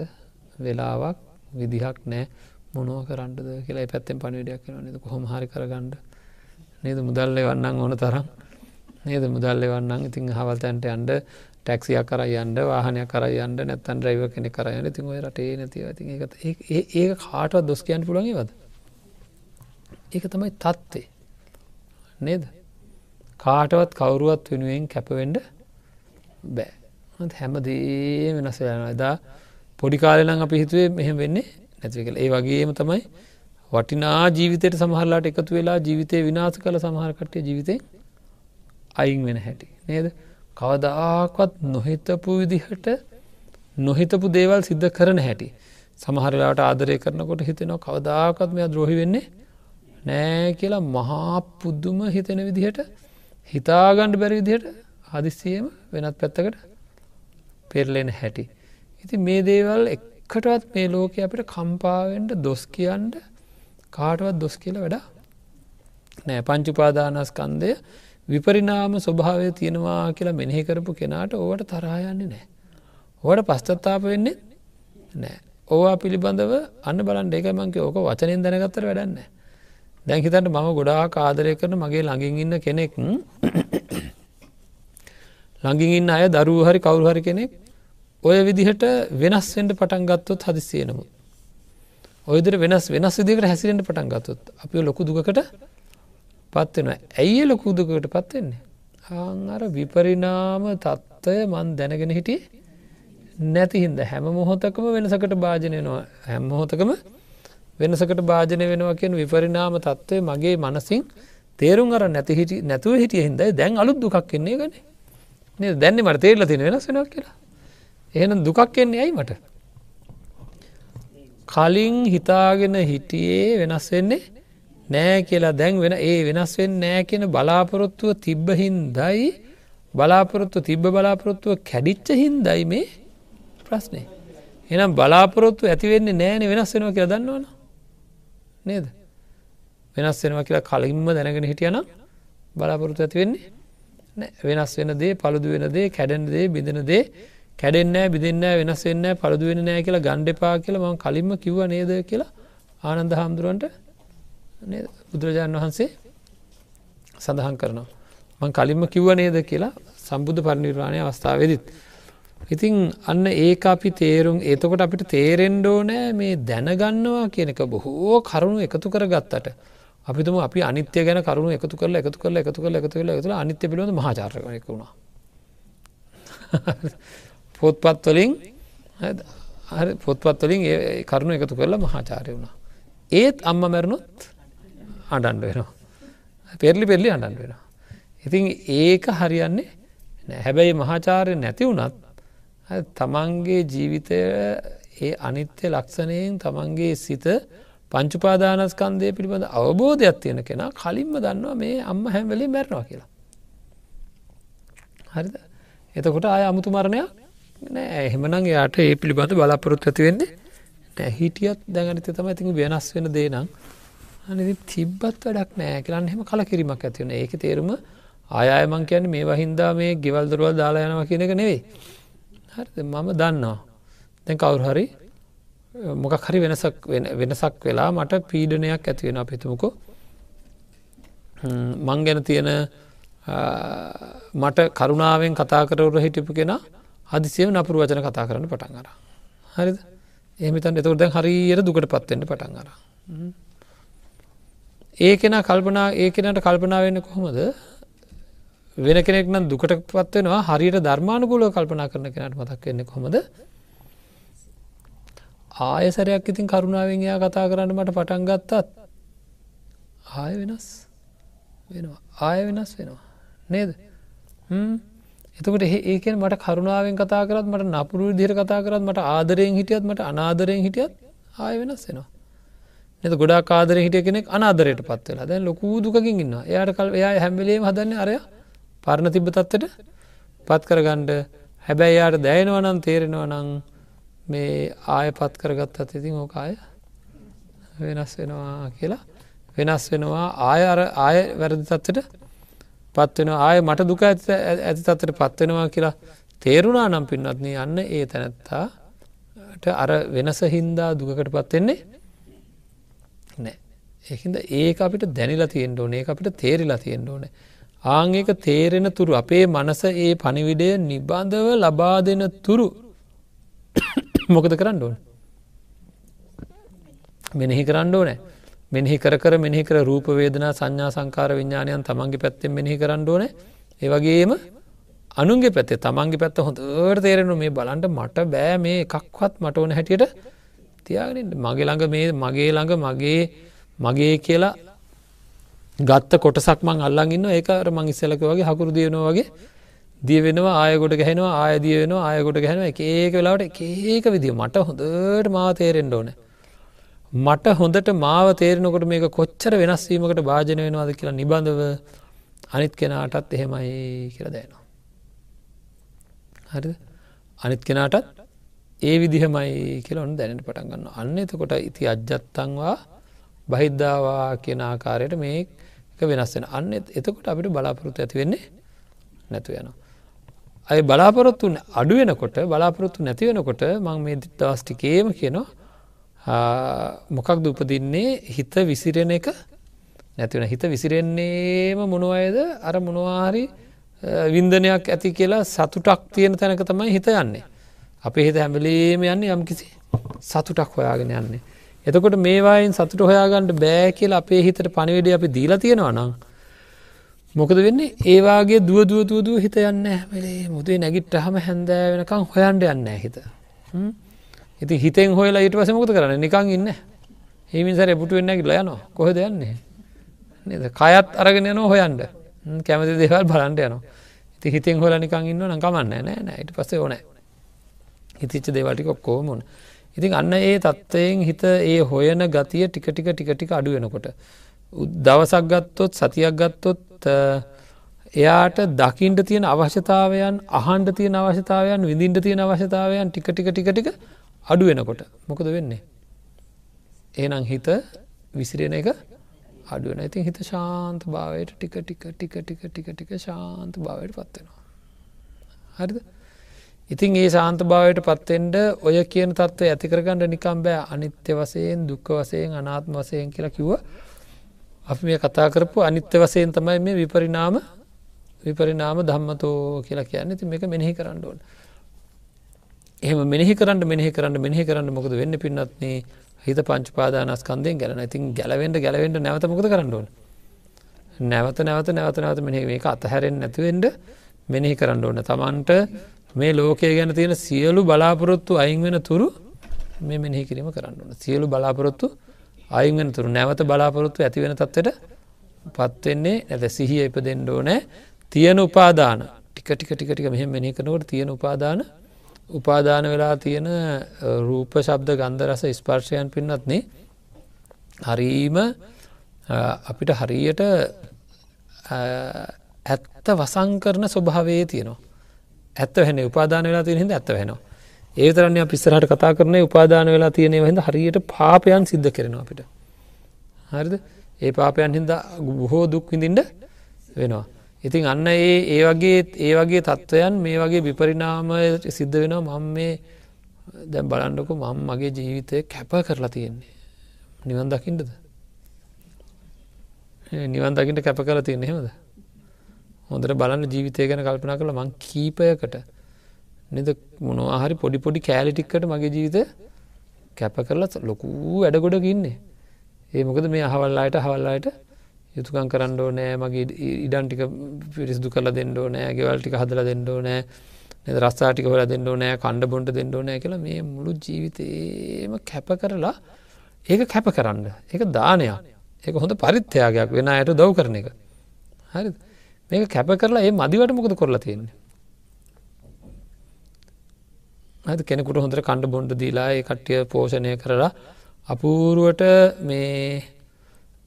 [SPEAKER 1] වෙලාවක් විදිහක් නෑ. මොනුව කරන්නද කියලා පැත්තෙන් පණවිඩයක් කන නද? කොහොම හරි කරගන්නඩ නේද? මුදල්ලේ වන්නන් ඕන තරම්. නේද? මුදල්ල වන්නන් ඉතින් හවල්තැන්ට අන්ඩ ටැක්සියක් කර යන්ඩ වාහනය කර යන්න නැත්තන් ්‍රයිව කෙනෙ කරයන්න තින් ඔය රටේ නැතිව ති ඒක කාටවත් දොස් කියන්න පුළන්ගේවද ඒක තමයි තත්වේ නේද? කාටවත් කවුරුවත් වෙනුවෙන් කැපවෙන්ඩ බෑ. හැමදේ වෙනස යන එදා පොඩි කාලෙනම් අපි හිතුවේ මෙහෙම වෙන්නේ නැතිව කළ ඒ වගේම තමයි වටිනා ජීවිතයට සමහරලාට එකතු වෙලා ජීවිතය විනාස කළ සමහරකට්ටය ජීවිතය අයින් වෙන හැටි. නේද? කවදාකවත් නොහිතපු විදිහට නොහිතපු දේවල් සිද්ධ කරන හැටි. සමහරලාට ආදරය කරනකොට හිතෙනවා කවදාකත් මෙයා ද්‍රෝහි වෙන්නේ නෑ කියලා මහා පුද්දුම හිතෙන විදිහට හිතාගණ්ඩ බැරි විදිහට හදිස්සියම වෙනත් පැත්තකට පෙරලෙන හැටි ඉති මේ දේවල් එක්කටවත් මේ ලෝක අපිට කම්පාවෙන්ට දොස් කියන්ට කාටවත් දොස් කියල වැඩ නෑ පංචුපාදානස්කන්දය විපරිනාම ස්වභාවය තියෙනවා කියලා මෙනෙහි කරපු කෙනාට ඕවට තරහයන්නේ නෑ. ඕට පස්තත්තාප වෙන්නේ නෑ. ඕවා පිළිබඳව අන්න බලන් ඒකමංගේ ඕක වචනෙන් දැනගත්තර වැඩන්න. දැන් හිතට මම ගොඩා කාදරය කරන මගේ ළඟින් ඉන්න කෙනෙක් ළඟින් ඉන්න අය දරුව හරි කවුරු හරි කෙනෙක් ඔය විදිහට වෙනස්වෙන්ට පටන් ගත්තොත් හදිසියනමු. ඔයදර වෙනස් වෙනස් විදිකට හැසිරෙන්ට පටන් ගත්තොත් අපි ලොකු දුකට පත්වෙන ඇයි ලොකු දුකට පත්වෙන්නේ. අර විපරිනාම තත්ත්වය මන් දැනගෙන හිටිය නැති හින්ද හැම මොහොතකම වෙනසකට භාජනයනවා හැම මොහොතකම වෙනසකට භාජනය වෙනවා කියන විපරිනාම තත්ත්වය මගේ මනසින් තේරුම් අර නැති හිටි නැතුව හිටිය හින්දයි දැන් අලුත් දුකක් කෙන්නේ ගන දැන්නේ මට තේරල තින වෙනස් වෙනක් කියලා. එහෙනම් දුකක් එන්නේ ඇයි මට? කලින් හිතාගෙන හිටියේ වෙනස් වෙන්නේ නෑ කියලා. දැන් වෙන ඒ වෙනස් වෙන් නෑ කියන බලාපොරොත්තුව තිබ්බහින්දයි බලාපොරොත්තු තිබ්බ බලාපොරොත්තුව කැඩිච්ච හින්දයි මේ ප්‍රශ්නය එනම් බලාපොරොත්තු ඇතිවෙන්නේ නෑන වෙනස් වෙනවා කියලා දන්නවන. නේද වෙනස් වෙනවා කියලා කලින්ම දැනගෙන හිටියනම් බලාපොරොත්තු ඇතිවෙන්නේ වෙනස් වෙන දේ පළුදු වෙන දේ කැඩෙන දේ බිඳන දේ කැඩෙන්නෑ බිඳන්න වෙනස් වෙන්න පළුදු වෙන නෑ කියලා ගණ්ඩපා කියලා ම කලින්ම කිව්ව නේද කියලා ආනන්ද හාමුදුරුවන්ට බුදුරජාණන් වහන්සේ සඳහන් කරනවා. මං කලින්ම කිව්ව නේද කියලා සම්බුද්ධ පරිනිර්වාණය අවස්ථාවවෙදිත්. ඉතිං අන්න ඒ අපි තේරුම් ඒතකොට අපිට තේරෙන්ඩෝ නෑ මේ දැනගන්නවා කියනක බොහෝ කරුණු එකතු කර ගත්තට. අපිතුම අපි අනිත්‍ය ගැන කරුණු එකතු කරල එකතු කරල එකතු කරල එකතු කරල එකතුල අනිත්‍ය පිළිබඳ මහාචාරකයෙක වුණා. පොත්පත්වලින් පොත්පත්වලින් ඒ කරුණු එකතු කරලා මහාචාරය වුණා. ඒත් අම්ම මැරණොත් අඩන්ඩ වෙනවා. පෙරලි පෙරලි අඩන්ඩ වෙනවා. ඉතින් ඒක හරියන්නේ හැබැයි මහාචාරය නැති වුණත් තමන්ගේ ජීවිතය ඒ අනිත්‍ය ලක්ෂණයෙන් තමන්ගේ සිත පංචුපාදානස්කන්දය පිළිබඳ අවබෝධයක් තියෙන කෙනා කලින්ම දන්නවා මේ අම්ම හැම්වලි මැරණවා කියලා. හරිද? එතකොට අය අමුතු මරණයක් නෑ. එහෙමනං යාට ඒ පිළිබඳ බලාපොරොත් ඇති වෙන්නේ නෑ. හිටියත් දැඟනත තම ඉතින් වෙනස් වෙන දේ නම් අනි තිබ්බත් වැඩක් නෑ. කියලන්න හෙම කල කිරීමක් ඇතිවන ඒක තේරුම ආයමං කියන්න මේ වහින්දා මේ ගෙවල් දරුවල් දාලා යනවා කියන එක නෙවෙයි. හරි මම දන්නවා. දැන් කවුරු හරි මොකක් හරි වෙනසක් වෙනසක් වෙලා මට පීඩනයක් ඇතිවෙන අපිතුමකෝ මං ගැන තියෙන මට කරුණාවෙන් කතා කරවර හිටිපු කෙන හදිසියව නපුරු වචන කතා කරන්න පටන් අර. හරිද? එහමිතන් එතකට දැන් හරියට දුකට පත්වෙන්ට පටන් අර. ඒ කෙන කල්පනා ඒ කෙනට කල්පනාවෙන්න කොහොමද? වෙන කෙනෙක් නම් දුකට පත්වෙනවා හරියට ධර්මානුකූල කල්පනා කරන කෙනට මතක් වෙන්න කොමද ආයසරයක් ඉතින් කරුණාවෙන් එයා කතා කරන්න මට පටන් ගත්තත් ආය වෙනස් වෙනවා. ආය වෙනස් වෙනවා. නේද? එතකට ඒකෙන් මට කරුණාවෙන් කතා කරත් මට නපුරු දිර කතා කරත් මට ආදරයෙන් හිටියත් මට අනාදරයෙන් හිටියත් ආය වෙනස් වෙනවා. එත ගොඩා කාදර හිටිය කෙනෙක් අනාදරයට පත්වෙලා දැන් ලොකූ දුකින් ඉන්න එයාට කල් එයා හැම්බලේම හදන්න අරය පරණ තිබ තත්වට පත් කරගණ්ඩ හැබැයි යාට දැයනවනම් තේරෙනවා නං මේ ආය පත් කරගත් අත් ඉතින් ඕකාය වෙනස් වෙනවා කියලා. වෙනස් වෙනවා ආය අර ආය වැරදි තත්වට පත්වෙන ආය මට දුක ඇති තත්වට පත්වෙනවා කියලා තේරුණා නම් පින්නත්න යන්න ඒ තැනැත්තාට අර වෙනස හින්දා දුකට පත්වෙන්නේ නෑ. ඒහින්ද ඒක අපිට දැනිලා තියෙන්ට ඕන. ඒ අපිට තේරිලා තියෙන්ට ඕන. ආංඒක තේරෙන තුරු අපේ මනස ඒ පනිවිඩය නිබන්ධව ලබා දෙන තුරු. මොකද කරන්න ඕන? මෙනෙහි කරන්න ඕනෑ. මෙනෙහි කර කර මෙහි කර රූපවේදනා සංඥා සංකාර විඤ්ඥානයන් තමන්ගේ පැත්තෙන් මෙහි කරන්න ඕන. ඒවගේම අනුන්ගේ පැත්තේ තමන්ගේ පැත්ත හොඳට තේරෙනු මේ බලන්ට මට බෑ මේ එකක්වත් මට ඕන හැටියට තියාගෙන මගේ ළඟ මේ මගේ ළඟ මගේ මගේ කියලා ගත්ත කොටසක් මං අල්ලන් ඉන්න ඒකර මං ඉස්සලක වගේ හකුරු දියනවා වගේ. දිය වෙනවා ආයකොට ගැහෙනවා ආයදිය වෙනවා ආයකොට ගැහෙන එක ඒක වෙලාවට ඒක විදිිය. මට හොඳට මා තේරෙන්ඩ ඕන. මට හොඳට මාව තේරෙනකොට මේක කොච්චර වෙනස්වීමකට භාජන වෙනවාද කියලා නිබඳව අනිත් කෙනාටත් එහෙමයි කියල දෑනවා හරි අනිත් කෙනාටත් ඒ විදිහමයි කියලොන් දැනට පටන් ගන්න අන්න එතකොට ඉති අජ්ජත්තංවා බහිද්ධවා කියන ආකාරයට මේ වෙනස් වෙන අන්න එතකොට අපිට බලාපොරොත්තු ඇති වෙන්නේ නැතු යනවා. අය බලාපොරොත්තු අඩුවෙනකොට බලාපොරොත්තු නැතිවෙනකොට මං මේ දස්ටිකේම කියනවා මොකක් දුපදින්නේ හිත විසිරෙන එක නැතිවෙන හිත විසිරෙන්නේම මොනවයද අර මොනවාහරි වින්දනයක් ඇති කියලා සතුටක් තියෙන තැනක තමයි හිත යන්නේ. අපේ හිත හැමලේම යන්න යම් කිසි සතුටක් හොයාගෙන යන්නේ. එතකොට මේවායින් සතුට හොයාගන්නට බෑ කියලා අපේ හිතට පණවිඩ අපි දීලා තියෙනවා නම් මොකද වෙන්නේ? ඒවාගේ දුව දුව දුව දුව හිත යන්න මලේ මුදේ නැගිට හම හැන්දෑ වෙනකං හොයන්ට යන්න හිත. ඉති හිතෙන් හොයලා ඊට පස මොකද කරන්න? නිකං ඉන්න. හිමිසර පුට වෙන්න ගිල යනවා. කොහ දෙයන්නේ නද? කයත් අරගෙන යනෝ හොයන්ට කැමති දෙවල් බලන්ට යනවා. ඉති හිතෙන් හොල නිකං ඉන්න නකමන්න නෑ නෑ. ඊට පස්සේ ඕනෑ. හිතිච්ච දේවටික ඔක්කෝමුණ ඉතින් අන්න ඒ තත්ත්වයෙන් හිත ඒ හොයන ගතිය ටික ටික ටික ටික අඩු වෙනකොට. දවසක් ගත්තොත් සතියක් ගත්තොත් එයාට දකිින්ට තියෙන අවශ්‍යතාවයන් අහන්ඩ තියෙන අවශ්‍යතාවයන් විඳින්ට තියෙන අවශ්‍යතාවයන් ටික ටික ටික ටික අඩු වෙනකොට මොකද වෙන්නේ. ඒනම් හිත විසිරෙන එක අඩුවන ඉතින් හිත ශාන්ත භාවයට ටික ටික ටික ටික ටික ටික ශාන්ත භාවයට පත්වෙනවා. හරිද? ඉතින් ඒ සාන්ත භාවයට පත්තෙන්ට ඔය කියන තත්ව ඇතිකරගන්නඩ නිකම් බෑ. අනිත්‍ය වසයෙන් දුක්ක වසයෙන් අනාත්ම වසයෙන් කියලා කිව්ව අපි මේ කතා කරපු අනිත්‍ය වසයෙන් තමයි මේ විපරිනාම විපරිනාම ධම්මතෝ කියලා කියන්න. ති මේක මෙනෙහි කරන්න ඕන. එහම මෙහි කරන්න මෙහි කරන්න මෙහි කරන්න මොකද වෙන්න පින්නත්න්නේ හිත පංචපාදානස්කන්දයෙන් ගැලන ඉතින් ගැලවෙන්ට ගැලවෙන්ට නැවත මොකද කරන්න ඕන? නැවත නැවත නැවත නැවත මෙහි මේක අතහැරෙන් නැතිවෙන්ඩ මෙනෙහි කරන්න ඕන. තමන්ට මේ ලෝකය ගැන තියෙන සියලු බලාපොරොත්තු අයින් වෙන තුරු මේ මෙනෙහි කිරීම කරන්න සියලු බලාපොරොත්තු අයින් වෙන තුරු. නැවත බලාපොරොත්තු ඇති වෙන තත්වට පත්වෙන්නේ නැත සිහිය ඉප දෙෙන්ඩෝ නෑ තියෙන උපාදාන. ටික ටික ටික ටික මෙහෙම මෙහි කනකොට තියෙන උපාදාන. උපාදාන වෙලා තියෙන රූප ශබ්ද ගන්ධ රස ස්පර්ශයන් පින්නත්නේ හරීම අපිට හරියට ඇත්ත වසං කරන ස්වභාවේ තියෙනවා. ඇත්ත හැන උපාදාන වෙලා තියෙන හිද ඇත්ත වෙනවා. ඒතරන්න පිස්සරහට කතා කරන උපාදාන වෙලා තියෙනව හිද හරියට පාපයන් සිද්ධ කරනවා අපිට. හරිද? ඒ පාපයන් හින්ද බොහෝ දුක් විඳින්ට වෙනවා. ඉතින් අන්න ඒ ඒ වගේ ඒ වගේ තත්ත්වයන් මේ වගේ විපරිනාමය සිද්ධ වෙනවා. මං මේ දැම් බලන්ඩකු මං මගේ ජීවිතය කැප කරලා තියෙන්නේ. නිවන් දකිින්ටද නිවන් දකිට කැප කරලා තියෙන හෙමද හොඳට බලන්න ජීවිතය ගැන කල්පනා කළ මං කීපයකට නිද මොනවාහරි පොඩි පොඩි කෑලිටික්කට මගේ ජීවිත කැප කරලා ලොකූ වැඩගොඩ ඉන්නේ. ඒ මොකද මේ අහවල්ලායට හවල්ලායට යුතුකන් කරන්නඩෝ නෑ මගේ ඉඩන්ටික පිරිසිදු කරලා දෙන්නඩෝ නෑ ගෙවල්ටික හදල දෙන්නඩෝ නෑ රස්සාටික හොල දෙන්නඩෝ නෑ කණ්ඩ බොන්ට දෙන්නඩෝ නෑ කියලා මේ මුළු ජීවිතේම කැප කරලා ඒක කැප කරන්න. ඒක දානයක්. ඒක හොඳ පරිත්‍යයාගයක් වෙන අයට දව් කරන එක. හරි මේක කැප කරලා ඒ මදිවට මොකද කරලා තියෙන්නේ? ඇ කෙනෙකුට හොඳට කණ්ඩ බොන්ඩ දීලා ඒ කට්ටිය පෝෂණය කරලා අපූරුවට මේ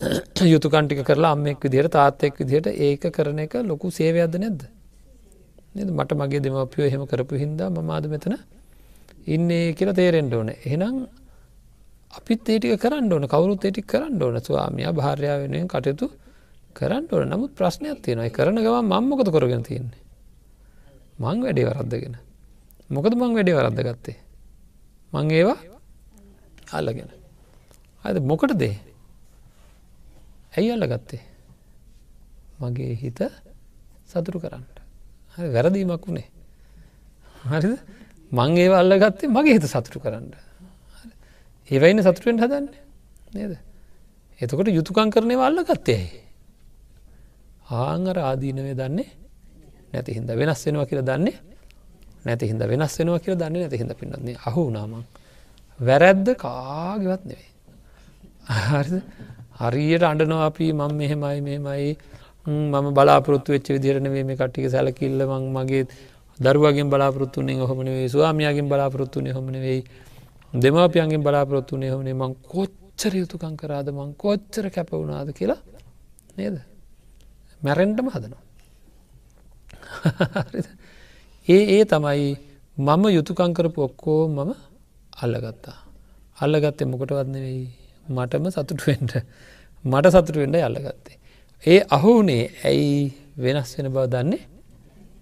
[SPEAKER 1] යුතුකන්ටික කරලා අම්මෙක් විදිහට තාත්තෙක් විදිහට ඒක කරන එක ලොකු සේවයක්ද නැද්ද? මට මගේ දෙමපියෝ එහෙම කරපු හින්දා මමාද මෙතන ඉන්නේ කියලා තේරෙන්ට ඕන. එහෙනම් අපිත් ඒටික කරන්න ඕන. කවරුත් ඒටික් කරන්න ඕන. ස්වාමිය භාර්යාව වෙනුවෙන් කටයුතු කරන්න ඕන. නමුත් ප්‍රශ්නයක් තියෙනයි කරන ගම මංමොකද කරගෙන තියන්නේ? මං වැඩේ වරද්දගෙන. මොකද මං වැඩේ වරද්ද ගත්තේ මං ඒවා අල්ලගෙන. අද මොකට දේ ඇයි අල්ල ගත්තේ මගේ හිත සතුරු කරන්න. වැරදීමක් වුණේ. හරිද? මං ඒව අල්ල ගත්තේ මගේ හිත සතුරු කරන්න. ඒවයින්න සතුරුවෙන් හදන්න නේද? එතකොට යුතුකං කරනය අල්ල ගත්තයයි ආංගර ආදීනවේ දන්නේ නැති හිද වෙනස් වෙනවා කියල දන්නේ නැති හිද වෙනස් වෙනවා කියල දන්නේ නැති හිද පින්නන්නේ අහු නාමං වැරැද්ද කාගවත් නෙවෙයි. හරියට අඩනවා අපි මං මෙහෙමයි මෙමයි මම බලාපොරොත්තු වෙච්ච විදිරනවේ මේ කට්ටික සැලකිල්ල. මං මගේ දරුවගෙන් බලාපොරොත්තුන්නේ හොමනේ ස්වාමයාගෙන් බලාපොරොත්තුනේ හොමන වෙයි දෙමාපියන්ගෙන් බලාපොරොත්තුනේ හොනේ මං කොච්චර යුතුකං කරාද මං කොච්චර කැපවුණාද කියලා නේද? මැරෙන්ටම හදනවා. ඒ ඒ තමයි මම යුතුකංකරපු ඔක්කෝ මම අල්ලගත්තා. අල්ලගත්තේ මොකටවත් නෙවෙයි. මටම සතුටුවෙන්ට මට සතුටුවෙන්ට අල්ලගත්තේ. ඒ අහුනේ ඇයි වෙනස් වෙන බව දන්නේ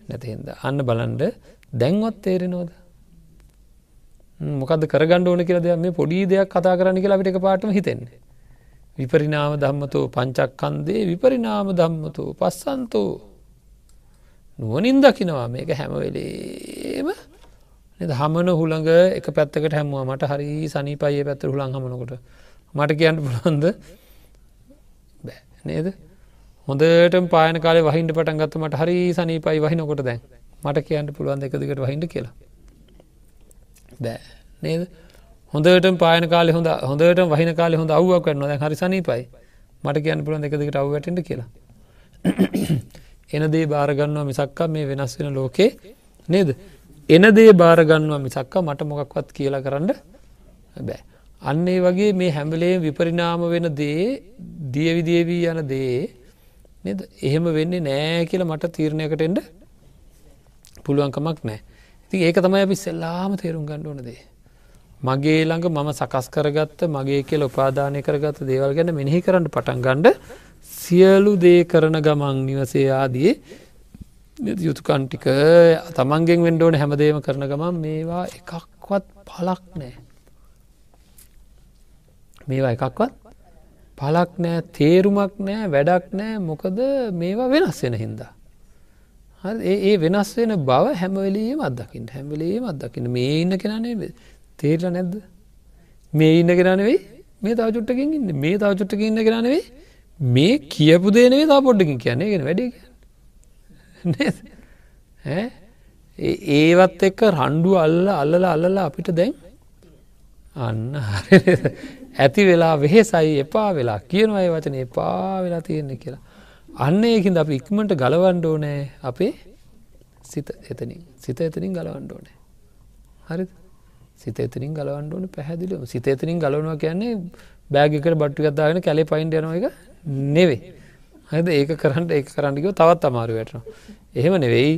[SPEAKER 1] නැතිහින්ද අන්න බලන්ඩ දැන්වත් තේරෙනෝද මොකද කරගන්න ඕන කියලා දෙයක් මේ පොඩි දෙයක් කතා කරන්න කියලා අපිට එක පාටම හිතෙන්නේ. විපරිනාම ධම්මතෝ පංචක්කන්දේ විපරිනාම ධම්මතෝ පස්සන්තෝ. නුවනින් දකිනවා මේක හැමවෙලේම හමන හුළඟ එක පැත්තකට හැමුව මට හරි සනිපයේ පැත්තර හුළන් හමනකොට. මට කියන්න පුළන්ද බෑ. නේද? හොඳට පායන කාලේ වහින්ට පටන් ගත්ත මට හරි සනීපයි වහිනකොට දැන්. මට කියන්න පුළුවන් එක දිකට වහිට කියලා? බෑ. නේද? හොඳට පායන කාලෙ හොඳ හොඳට වහින කාලෙ හොඳ අව්වක් කරන්න දැ හරි සනීපයි. මට කියන්න පුළුවන් එක දිකට අව්වටට කියලා. එන දේ භාරගන්නවා මිසක්කා මේ වෙනස් වෙන ලෝකේ නේද? එන දේ භාරගන්නවා මිසක්කා මට මොකක්වත් කියලා කරන්න බෑ. අන්න ඒ වගේ මේ හැම්බලේ විපරිනාම වෙන දේ දියවිදියවී යන දේ නද? එහෙම වෙන්නේ නෑ කියල මට තීරණයකට එන්ඩ පුළුවන්කමක් නෑ. ති ඒක තමයි අපි සෙල්ලාම තේරුම් ගණ්ඩ ඕනදේ මගේ ළඟ මම සකස් කරගත්ත මගේ කියල උපාදානය කරගත්ත දේවල් ගැන මෙනෙහි කරන්න පටන් ගණ්ඩ සියලු දේ කරන ගමන් නිවසේ ආදී යුතුකන්ටික තමන්ගෙන් වෙන්ඩෝන හැමදේම කරන ගමන් මේවා එකක්වත් පලක් නෑ මේවා එකක්වත් පලක් නෑ තේරුමක් නෑ වැඩක් නෑ මොකද මේවා වෙනස් වෙන හින්දා. ඒ වෙනස් වෙන බව හැමවෙලීම අදකින් හැමලීම අදකින්න මේ ඉන්න කෙනනේ තේරල නැද්ද? මේ ඉන්න කෙනනෙවෙයි මේ තව චුට්ටකින් ඉන්න. මේ තව චුට්ටක ඉන්න කෙනනෙවෙයි මේ කියපු දේනේ තා පොඩ්ඩකින් කියන්නේ. ගෙන වැඩ ඒවත් එක්ක රණ්ඩු අල්ල අල්ලල අල්ලලා අපිට දැන් අන්න ඇති වෙලා වෙහෙසයි එපා වෙලා කියනවයි වචන එපා වෙලා තියෙන්නේ කියලා. අන්න ඒකින්ද අප ඉක්මට ගලවන්ඩ ඕනෑ අපේ සිත එතනින්. සිත එතනින් ගලවන්ඩ ඕනෑ. හරි සිත එතනින් ගලවන්ඩ ඕන පැහැදිලිම සිත එතනින් ගලවනවා කියන්නේ බෑගිකට බට්ටිගත්දාගෙන කැලේ පයින්ට යන එක නෙවේ. හද ඒක කරන්නට ඒ කරන්නකව තවත් අමාරු වැටනවා. එහෙම නෙවෙයි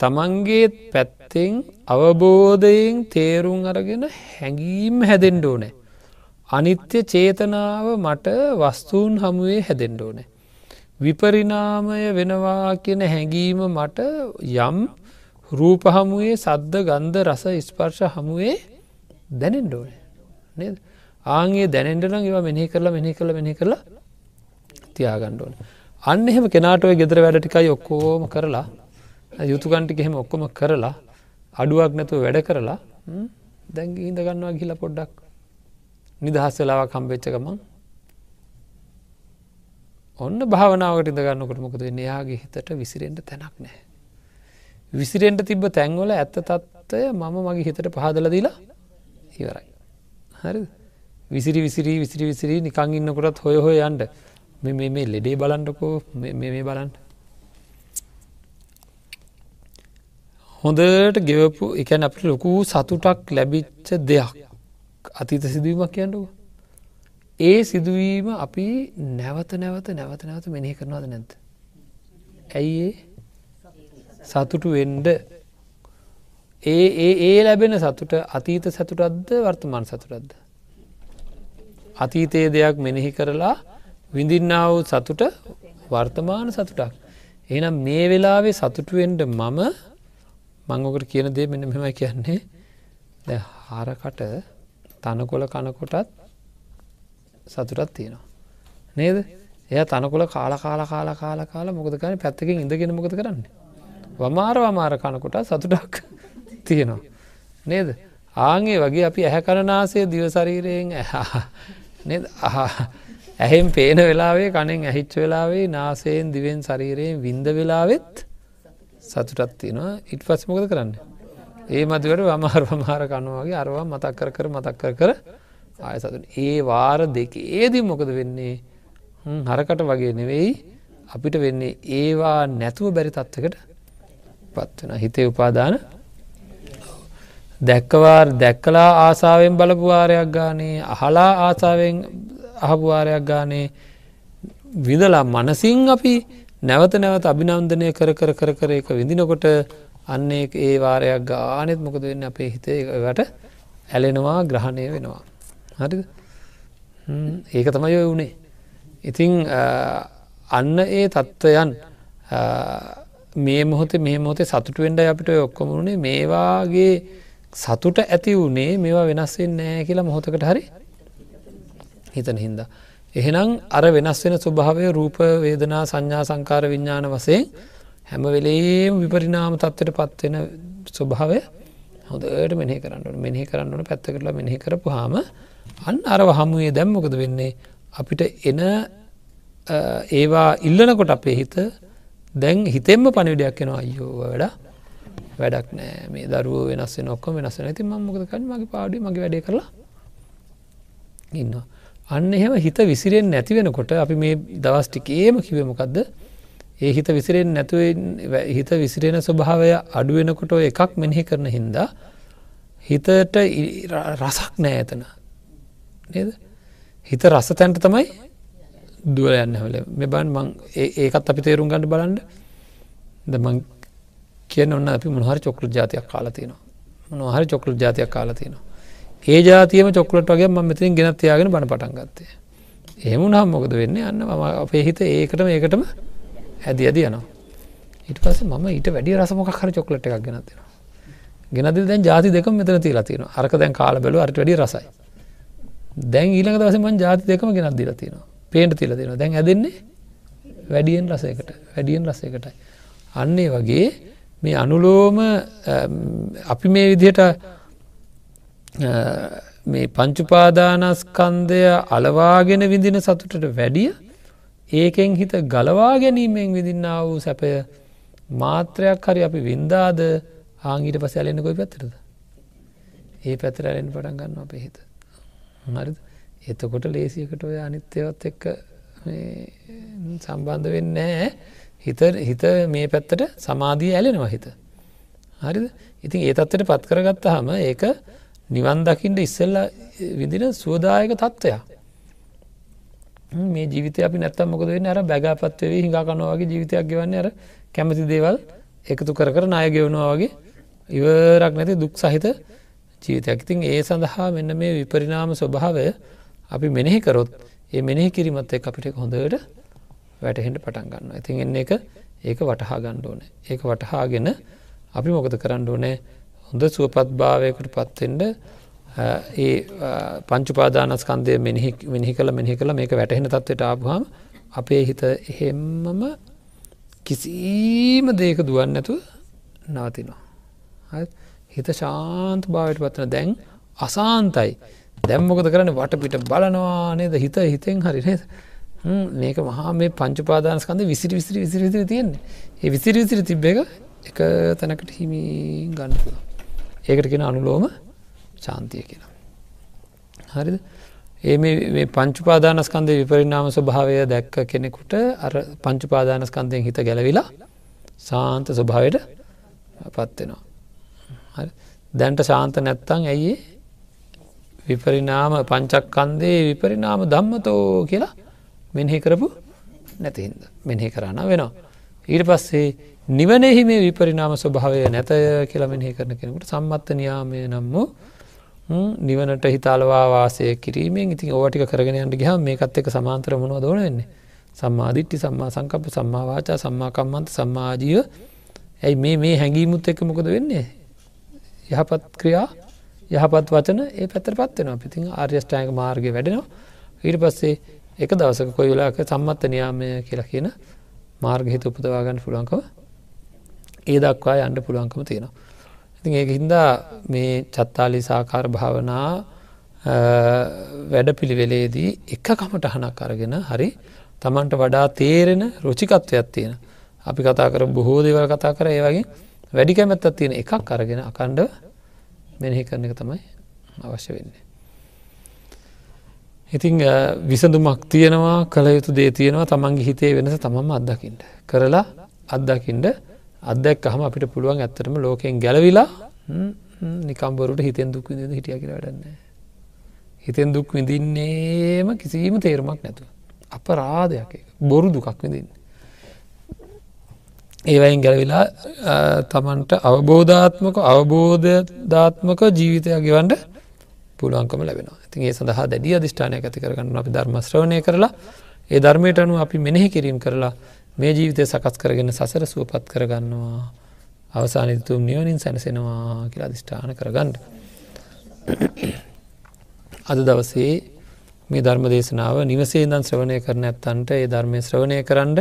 [SPEAKER 1] තමන්ගේ පැත්තෙන් අවබෝධයෙන් තේරුම් අරගෙන හැඟීම් හැදෙන්ඩ ඕනෑ. අනිත්‍ය චේතනාව මට වස්තුූන් හමුවේ හැදෙන්ඩ ඕනෑ. විපරිනාමය වෙනවා කියන හැඟීම මට යම් රූප හමුවේ සද්ධ ගන්ධ රස ස්පර්ශ හමුවේ දැනෙන්ඩ ඕනේ. නද? ආගේ දැනෙන්ටන ඒවා මෙහි කරලා මෙහි කළ මෙහි කරලා තියාගණ්ඩ ඕන. අන්න එහෙම කෙනාටව ගෙදර වැඩටිකයි ඔක්කෝම කරලා යුතුකන්ටික එහෙම ඔක්කොම කරලා අඩුවක් නැතුව වැඩ කරලා දැන්ග ඉඳගන්නවා ගිල පොඩ්ඩක් නිදහස් වෙලාවක් කම්පෙච්ච ගමන් ඔන්න භාවනාවට ඉඳගන්නකොට මොකද වෙන්න? එයාගේ හිතට විසිරෙන්ට තැනක් නෑ. විසිරෙන්ට තිබ්බ තැන්වල ඇත්ත තත්ත්වය මම මගේ හිතට පහදල දීලා ඉවරයි. හරි විසිරි විසිරී විසිරි විසිරී නිකං ඉන්නකොටත් හොය හොය යන්ට මේ මේ ලෙඩේ බලන්ටකෝ මේ බලන්ට. හොඳට ගෙවපු එකැන අපට ලොකු සතුටක් ලැබිච්ච දෙයක් අතීත සිදුවීමක් කියන්නකෝ. ඒ සිදුවීම අපි නැවත නැවත නැවත නැවත මෙනෙහි කරනවාද නැත. ඇයි ඒ සතුටු වෙන්ඩ ඒ ඒ ඒ ලැබෙන සතුට අතීත සතුටත්ද වර්තමාන සතුටත්ද. අතීතයේ දෙයක් මෙනෙහි කරලා විඳින්නාව සතුට වර්තමාන සතුටක්. එනම් මේ වෙලාවේ සතුටුවෙන්ඩ මම මංගොකට කියන දේ මෙන්න මෙමයි කියන්නේ ද හාරකට තනකොල කනකොටත් සතුටත් තියෙනවා. නේද එය තනකොල කාල කාල කාල කාල කාල මොකදකන පැත්තකින් ඉඳගෙන මොකද කරන්න. වමාර වමාර කනකොට සතුටක් තියෙනවා. නේද? ආගේ වගේ අපි ඇහැ කරනාසේ දිවසරීරයෙන් ඇහෙම් පේන වෙලාවේ කනෙන් ඇහිච්ච වෙලාවේ නාසයෙන් දිවෙන් ශරීරයෙන් වින්ද වෙලාවෙත් සතුටත් තියෙනවා. ඉට පස් මොකද කරන්න. ඒ මතිවට වමාර වමාර කනුවගේ අරවා මතක් කර කර මතක් කර කර ආය සතුන් ඒ වාර දෙක ඒදී මොකද වෙන්නේ? හරකට වගේ නෙවෙයි. අපිට වෙන්නේ ඒවා නැතුව බැරි තත්වකට පත්වෙන හිතේ උපාදාන දැක්කවාර් දැක්කලා ආසාාවෙන් බලපුවාරයක් ගානේ අහලා ආසාාවෙන් අහපුවාරයක් ගානේ විදලා මනසිං අපි නැවත නැවත අභිනන්දනය කර කර කර කර එක විඳිනකොට අන්නේ ඒ වාරයක් ගානෙත් මොකද වෙන්න අපේ හිතේවට ඇලෙනවා ග්‍රහණය වෙනවා. හරිද ඒක තමයි ඔය වුණේ. ඉතිං අන්න ඒ තත්ත්වයන් මේ මොහොතේ මේ මොහොතේ සතුටුවෙන්ඩ අපිට ඔක්කොමුණේ මේවාගේ සතුට ඇති වුණේ මේවා වෙනස්වෙන් නෑ කියලා මොහොතකට හරි හිතන හින්ද. එහෙනම් අර වෙනස් වෙන ස්වභාවය රූප වේදනා සංඥා සංකාර විඤ්ඥාන වසයෙන් හැම වෙලේම විපරිනාම තත්වට පත්වෙන ස්වභාවය හොදට මෙහි කරන්නට මෙහි කරන්නට පැත්ත කරලා මෙහි කරපු හාම අන්න අරව හමුවේ දැම්මොකද වෙන්නේ? අපිට එන ඒවා ඉල්ලනකොට අපේ හිත දැන් හිතෙම පණවිඩයක් එෙනවා. අයෝ වැඩ වැඩක් නෑ. මේ දරුව වෙනස් නොක්කොම වෙනස් ඇති මමකද කන්න මගේ පාඩි මගේ වැඩේ කරලා ඉන්නවා. අන්න එහෙම හිත විසිරෙන් නැති වෙනකොට අපි මේ දවස්ටිකේම කිවමොකක්ද ඒ හිත විසිරෙන් නැතුව හිත විසිරෙන ස්වභාවය අඩුවෙනකොට එකක් මෙනෙහි කරන හින්දා හිතට රසක් නෑ ඇතන නේද? හිත රස තැන්ට තමයි දුවල යන්න හල මෙබන් මං ඒකත් අපි තේරුම් ගන්න බලන්ඩ ද මං කියන ඔන්න අපි මොහරි චොක්කල ජාතියක් කාලතිනවා මොනහරි චොක්කල ජාතියක් කාලතිනවා ඒ ජාතියම චොක්ලට වගේ ම මෙතින් ගෙනත් යාගෙන බණ පටන් ගත්තේ. එහෙමුණහම් මොකද වෙන්න? යන්න ම අපේ හිත ඒකටම ඒකටම ඇද ඇද යනවා. ඉට පස ම ඊට වැඩි රසමොක් හරි චොක්ලට එකක් ගෙනතිනවා ගෙනද දැන් ජාති දෙක මෙතන තිීලා තින අරක දැන් කාල බැලු අට වැඩි රසයි. දැන් ඊළඟ දවසම ජාති දෙකම ගෙනත් දීලා තියෙනවා. පේන්ට තිල තියෙන දැන් ඇදන්නේ වැඩියෙන් රසයකට වැඩියෙන් රසයකටයි. අන්නේ වගේ මේ අනුලෝම අපි මේ විදිහට මේ පංචුපාදානස්කන්දය අලවාගෙන විඳින සතුටට වැඩිය ඒකෙන් හිත ගලවා ගැනීමෙන් විදින්න වූ සැපය මාත්‍රයක් හරි අපි වින්දාද? ආංගීට පස ඇලෙන කොයි පැත්තරද ඒ පැතර ඇලෙන් පටන් ගන්න අපේ හිත. හරිද? එතකොට ලේසියකට ඔය අනිත්‍යවත් එක්ක සම්බන්ධ වෙන්න හිත හිත මේ පැත්තට සමාධී ඇලෙනවා හිත. හරිද ඉතින් ඒ තත්වට පත් කරගත්ත හම ඒක නිවන් දකිින්ට ඉස්සල්ල විදින සුවදායක තත්ත්වයක්. මේ ජීවිත අපි නැත්තම් මොකද වෙන්න අර බැගපත්වේ හිඟා කනවාගේ ජීවිතයක් ගෙවන්න අර කැමති දේවල් එකතු කර කර නාය ගෙවනවා වගේ ඉවරක් නැති දුක් සහිත ජීවිතයක් ඉතින් ඒ සඳහා මෙන්න මේ විපරිනාම ස්වභාවය අපි මෙනෙහි කරොත් ඒ මෙනෙහි කිරීමත් එක් අපිට හොඳට වැටහෙන්ට පටන් ගන්න ඉතින් එන්න එක ඒක වටහා ගණ්ඩ ඕන. ඒක වටහාගෙන අපි මොකද කරන්න ඕනෑ? හොඳ සුවපත් භාවයකට පත්වෙන්ඩ ඒ පංචුපාදානස්කන්දය මෙහි කළ මෙහි කළ මේක වැටහෙන තත්වට ආපුහම අපේ හිත එහෙම්මම කිසිීම දේක දුවන්න නැතු නවතිනවා. හිත ශාන්ත භාවට පත්වන දැන් අසාන්තයි දැම්මොකද කරන වට පිට බලනවා නේද? හිත හිතෙන් හරි නේද? මේක මහා මේ පංචුපාදානස්කන්ද විසිරි විසිරි විසිරි විසිරි තියෙන්නේ. ඒ විසිරි විසිරි තිබ්බ එක එක තැනකට හිමි ගන්න ඒකට කියෙන අනුලෝම ශාන්තිය කියලා. හරිද? ඒ මේ පංචුපාදානස්කන්දය විපරිනාම ස්වභාවය දැක්ක කෙනෙකුට අර පංචුපාදානස්කන්දයෙන් හිත ගැලවිලා සාන්ත ස්වභාවයට පත්වෙනවා දැන්ට ශාන්ත නැත්තං ඇයි විපරිනාම පංචක්කන්දේ විපරිනාම දම්මතෝ කියලා මෙනෙහි කරපු නැතිහින්ද මෙනෙහි කරන්න වෙනවා. ඊට පස්සේ නිවනෙහි මේ විපරිනාම ස්වභාවය නැතය කියලා මෙනෙහි කරන කෙනෙකුට සම්මත්ත නියාමය නම් වූ නිවනට හිතාලවා වාසය කිරීමෙන් ඉතින් ඕටික කරගෙන යන්න ගහ මේකත් එක සමාන්තර මොනව දෝන වෙන්නේ? සම්මාධිට්ටි සම්මා සංකප සම්මාවාචා සම්මාකම්මන්ත සම්මාජීව ඇයි මේ මේ හැඟීමුත් එක්ක මොකද වෙන්නේ? යහපත් ක්‍රියා යහපත් වචන ඒ පැතර පත්වෙනවා පිතින් ආර්යෂ්ටායක මාර්ගය වැඩෙනවා. ඊට පස්සේ එක දවසක කොයි වෙලාක සම්මත්ත නියාමය කියලා කියන මාර්ග හිත උපදවාගන්න පුළුවන්කව ඒ දක්වා යන්න පුළුවන්කම තියෙනවා. ඉතින් ඒක හින්දා මේ චත්තාලි සාකාර භාවනා වැඩ පිළිවෙලේදී එක කමටහනක් අරගෙන හරි තමන්ට වඩා තේරෙන රුචිකත්වයක් තියෙන. අපි කතා කර බොහෝ දෙවල් කතා කර ඒ වගේ වැඩි කැමැත්තත් තියෙන එකක් අරගෙන අකණ්ඩ මෙනෙහි කරන එක තමයි අවශ්‍ය වෙන්නේ. ඉතිං විසඳුමක් තියෙනවා කළ යුතු දේ තියෙනවා තමන්ගේ හිතේ වෙනස තමම අත්දකිින්ට. කරලා අත්දකින්ට අත්දැක් අහම අපිට පුළුවන් ඇත්තටම ලෝකෙන් ගැලවිලා නිකම්බරුට හිතෙන් දුක් විඳ හිටිය කියර වැඩන්න. හිතෙන් දුක් විඳින්නේම කිසිීම තේරුමක් නැතුව. අප රාධයක් බොරු දුකක් විඳින්න. ඒවයින් ගැලවිලා තමන්ට අවබෝධාත්මක අවබෝධධාත්මක ජීවිතයක් ගෙවන්ට පුළුවන්කම ලැබෙනවා. ඉතින් ඒ සඳහා දැඩිය අධිෂ්ඨානය ඇති කරගන්න අපි ධර්මශ්‍රවණය කරලා ඒ ධර්මයට අනු අපි මෙනෙහි කිරීම කරලා මේ ජීවිතය සකස් කරගෙන සසර සුවපත් කරගන්නවා. අවසානිතුම් නියවනින් සැනසෙනවා කියලා අධිෂ්ඨාන කරගන්න. අද දවසේ මේ ධර්ම දේශනාව නිවසේ දන් ශ්‍රවණය කරන ඇත්තන්ට ඒ ධර්මය ශ්‍රවණය කරන්න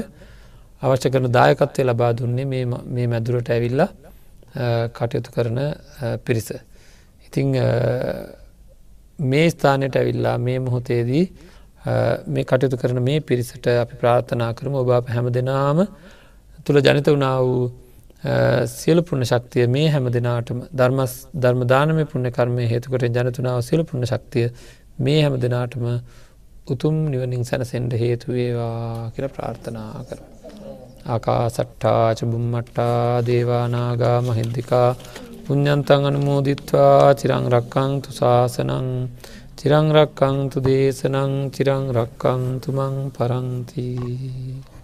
[SPEAKER 1] අවශ්‍ය කරන දායකත්වය ලබා දුන්නේ මේ මැදුරට ඇවිල්ලා කටයුතු කරන පිරිස. ඉතිං මේ ස්ථානයට ඇවිල්ලා මේ මොහොතේදී මේ කටයුතු කරන මේ පිරිසට අපි ප්‍රාර්ථනා කරම ඔබ හැම දෙනාම තුළ ජනිත වනා වූ සියලු පුුණ ශක්තිය මේ හැම දෙනාටම ධර්මස් ධර්මදානම පුුණ කර්මය හේතුකට ජනතුනාව සියලු පුුණ ශක්තිය මේ හැම දෙනාටම උතුම් නිවනින් සැනසෙන්ඩ හේතුවේවා කියල ප්‍රාර්ථනා කර. ආකා සට්ටාච බුම්මට්ටා දේවානාගා මහින්දිකා පුඤ්ඥන්තන් අනුමෝදිත්වා චිරංරක්කං තු ශාසනං චිරංරක්කං තු දේශනං චිරංරක්කං තුමං පරංතිී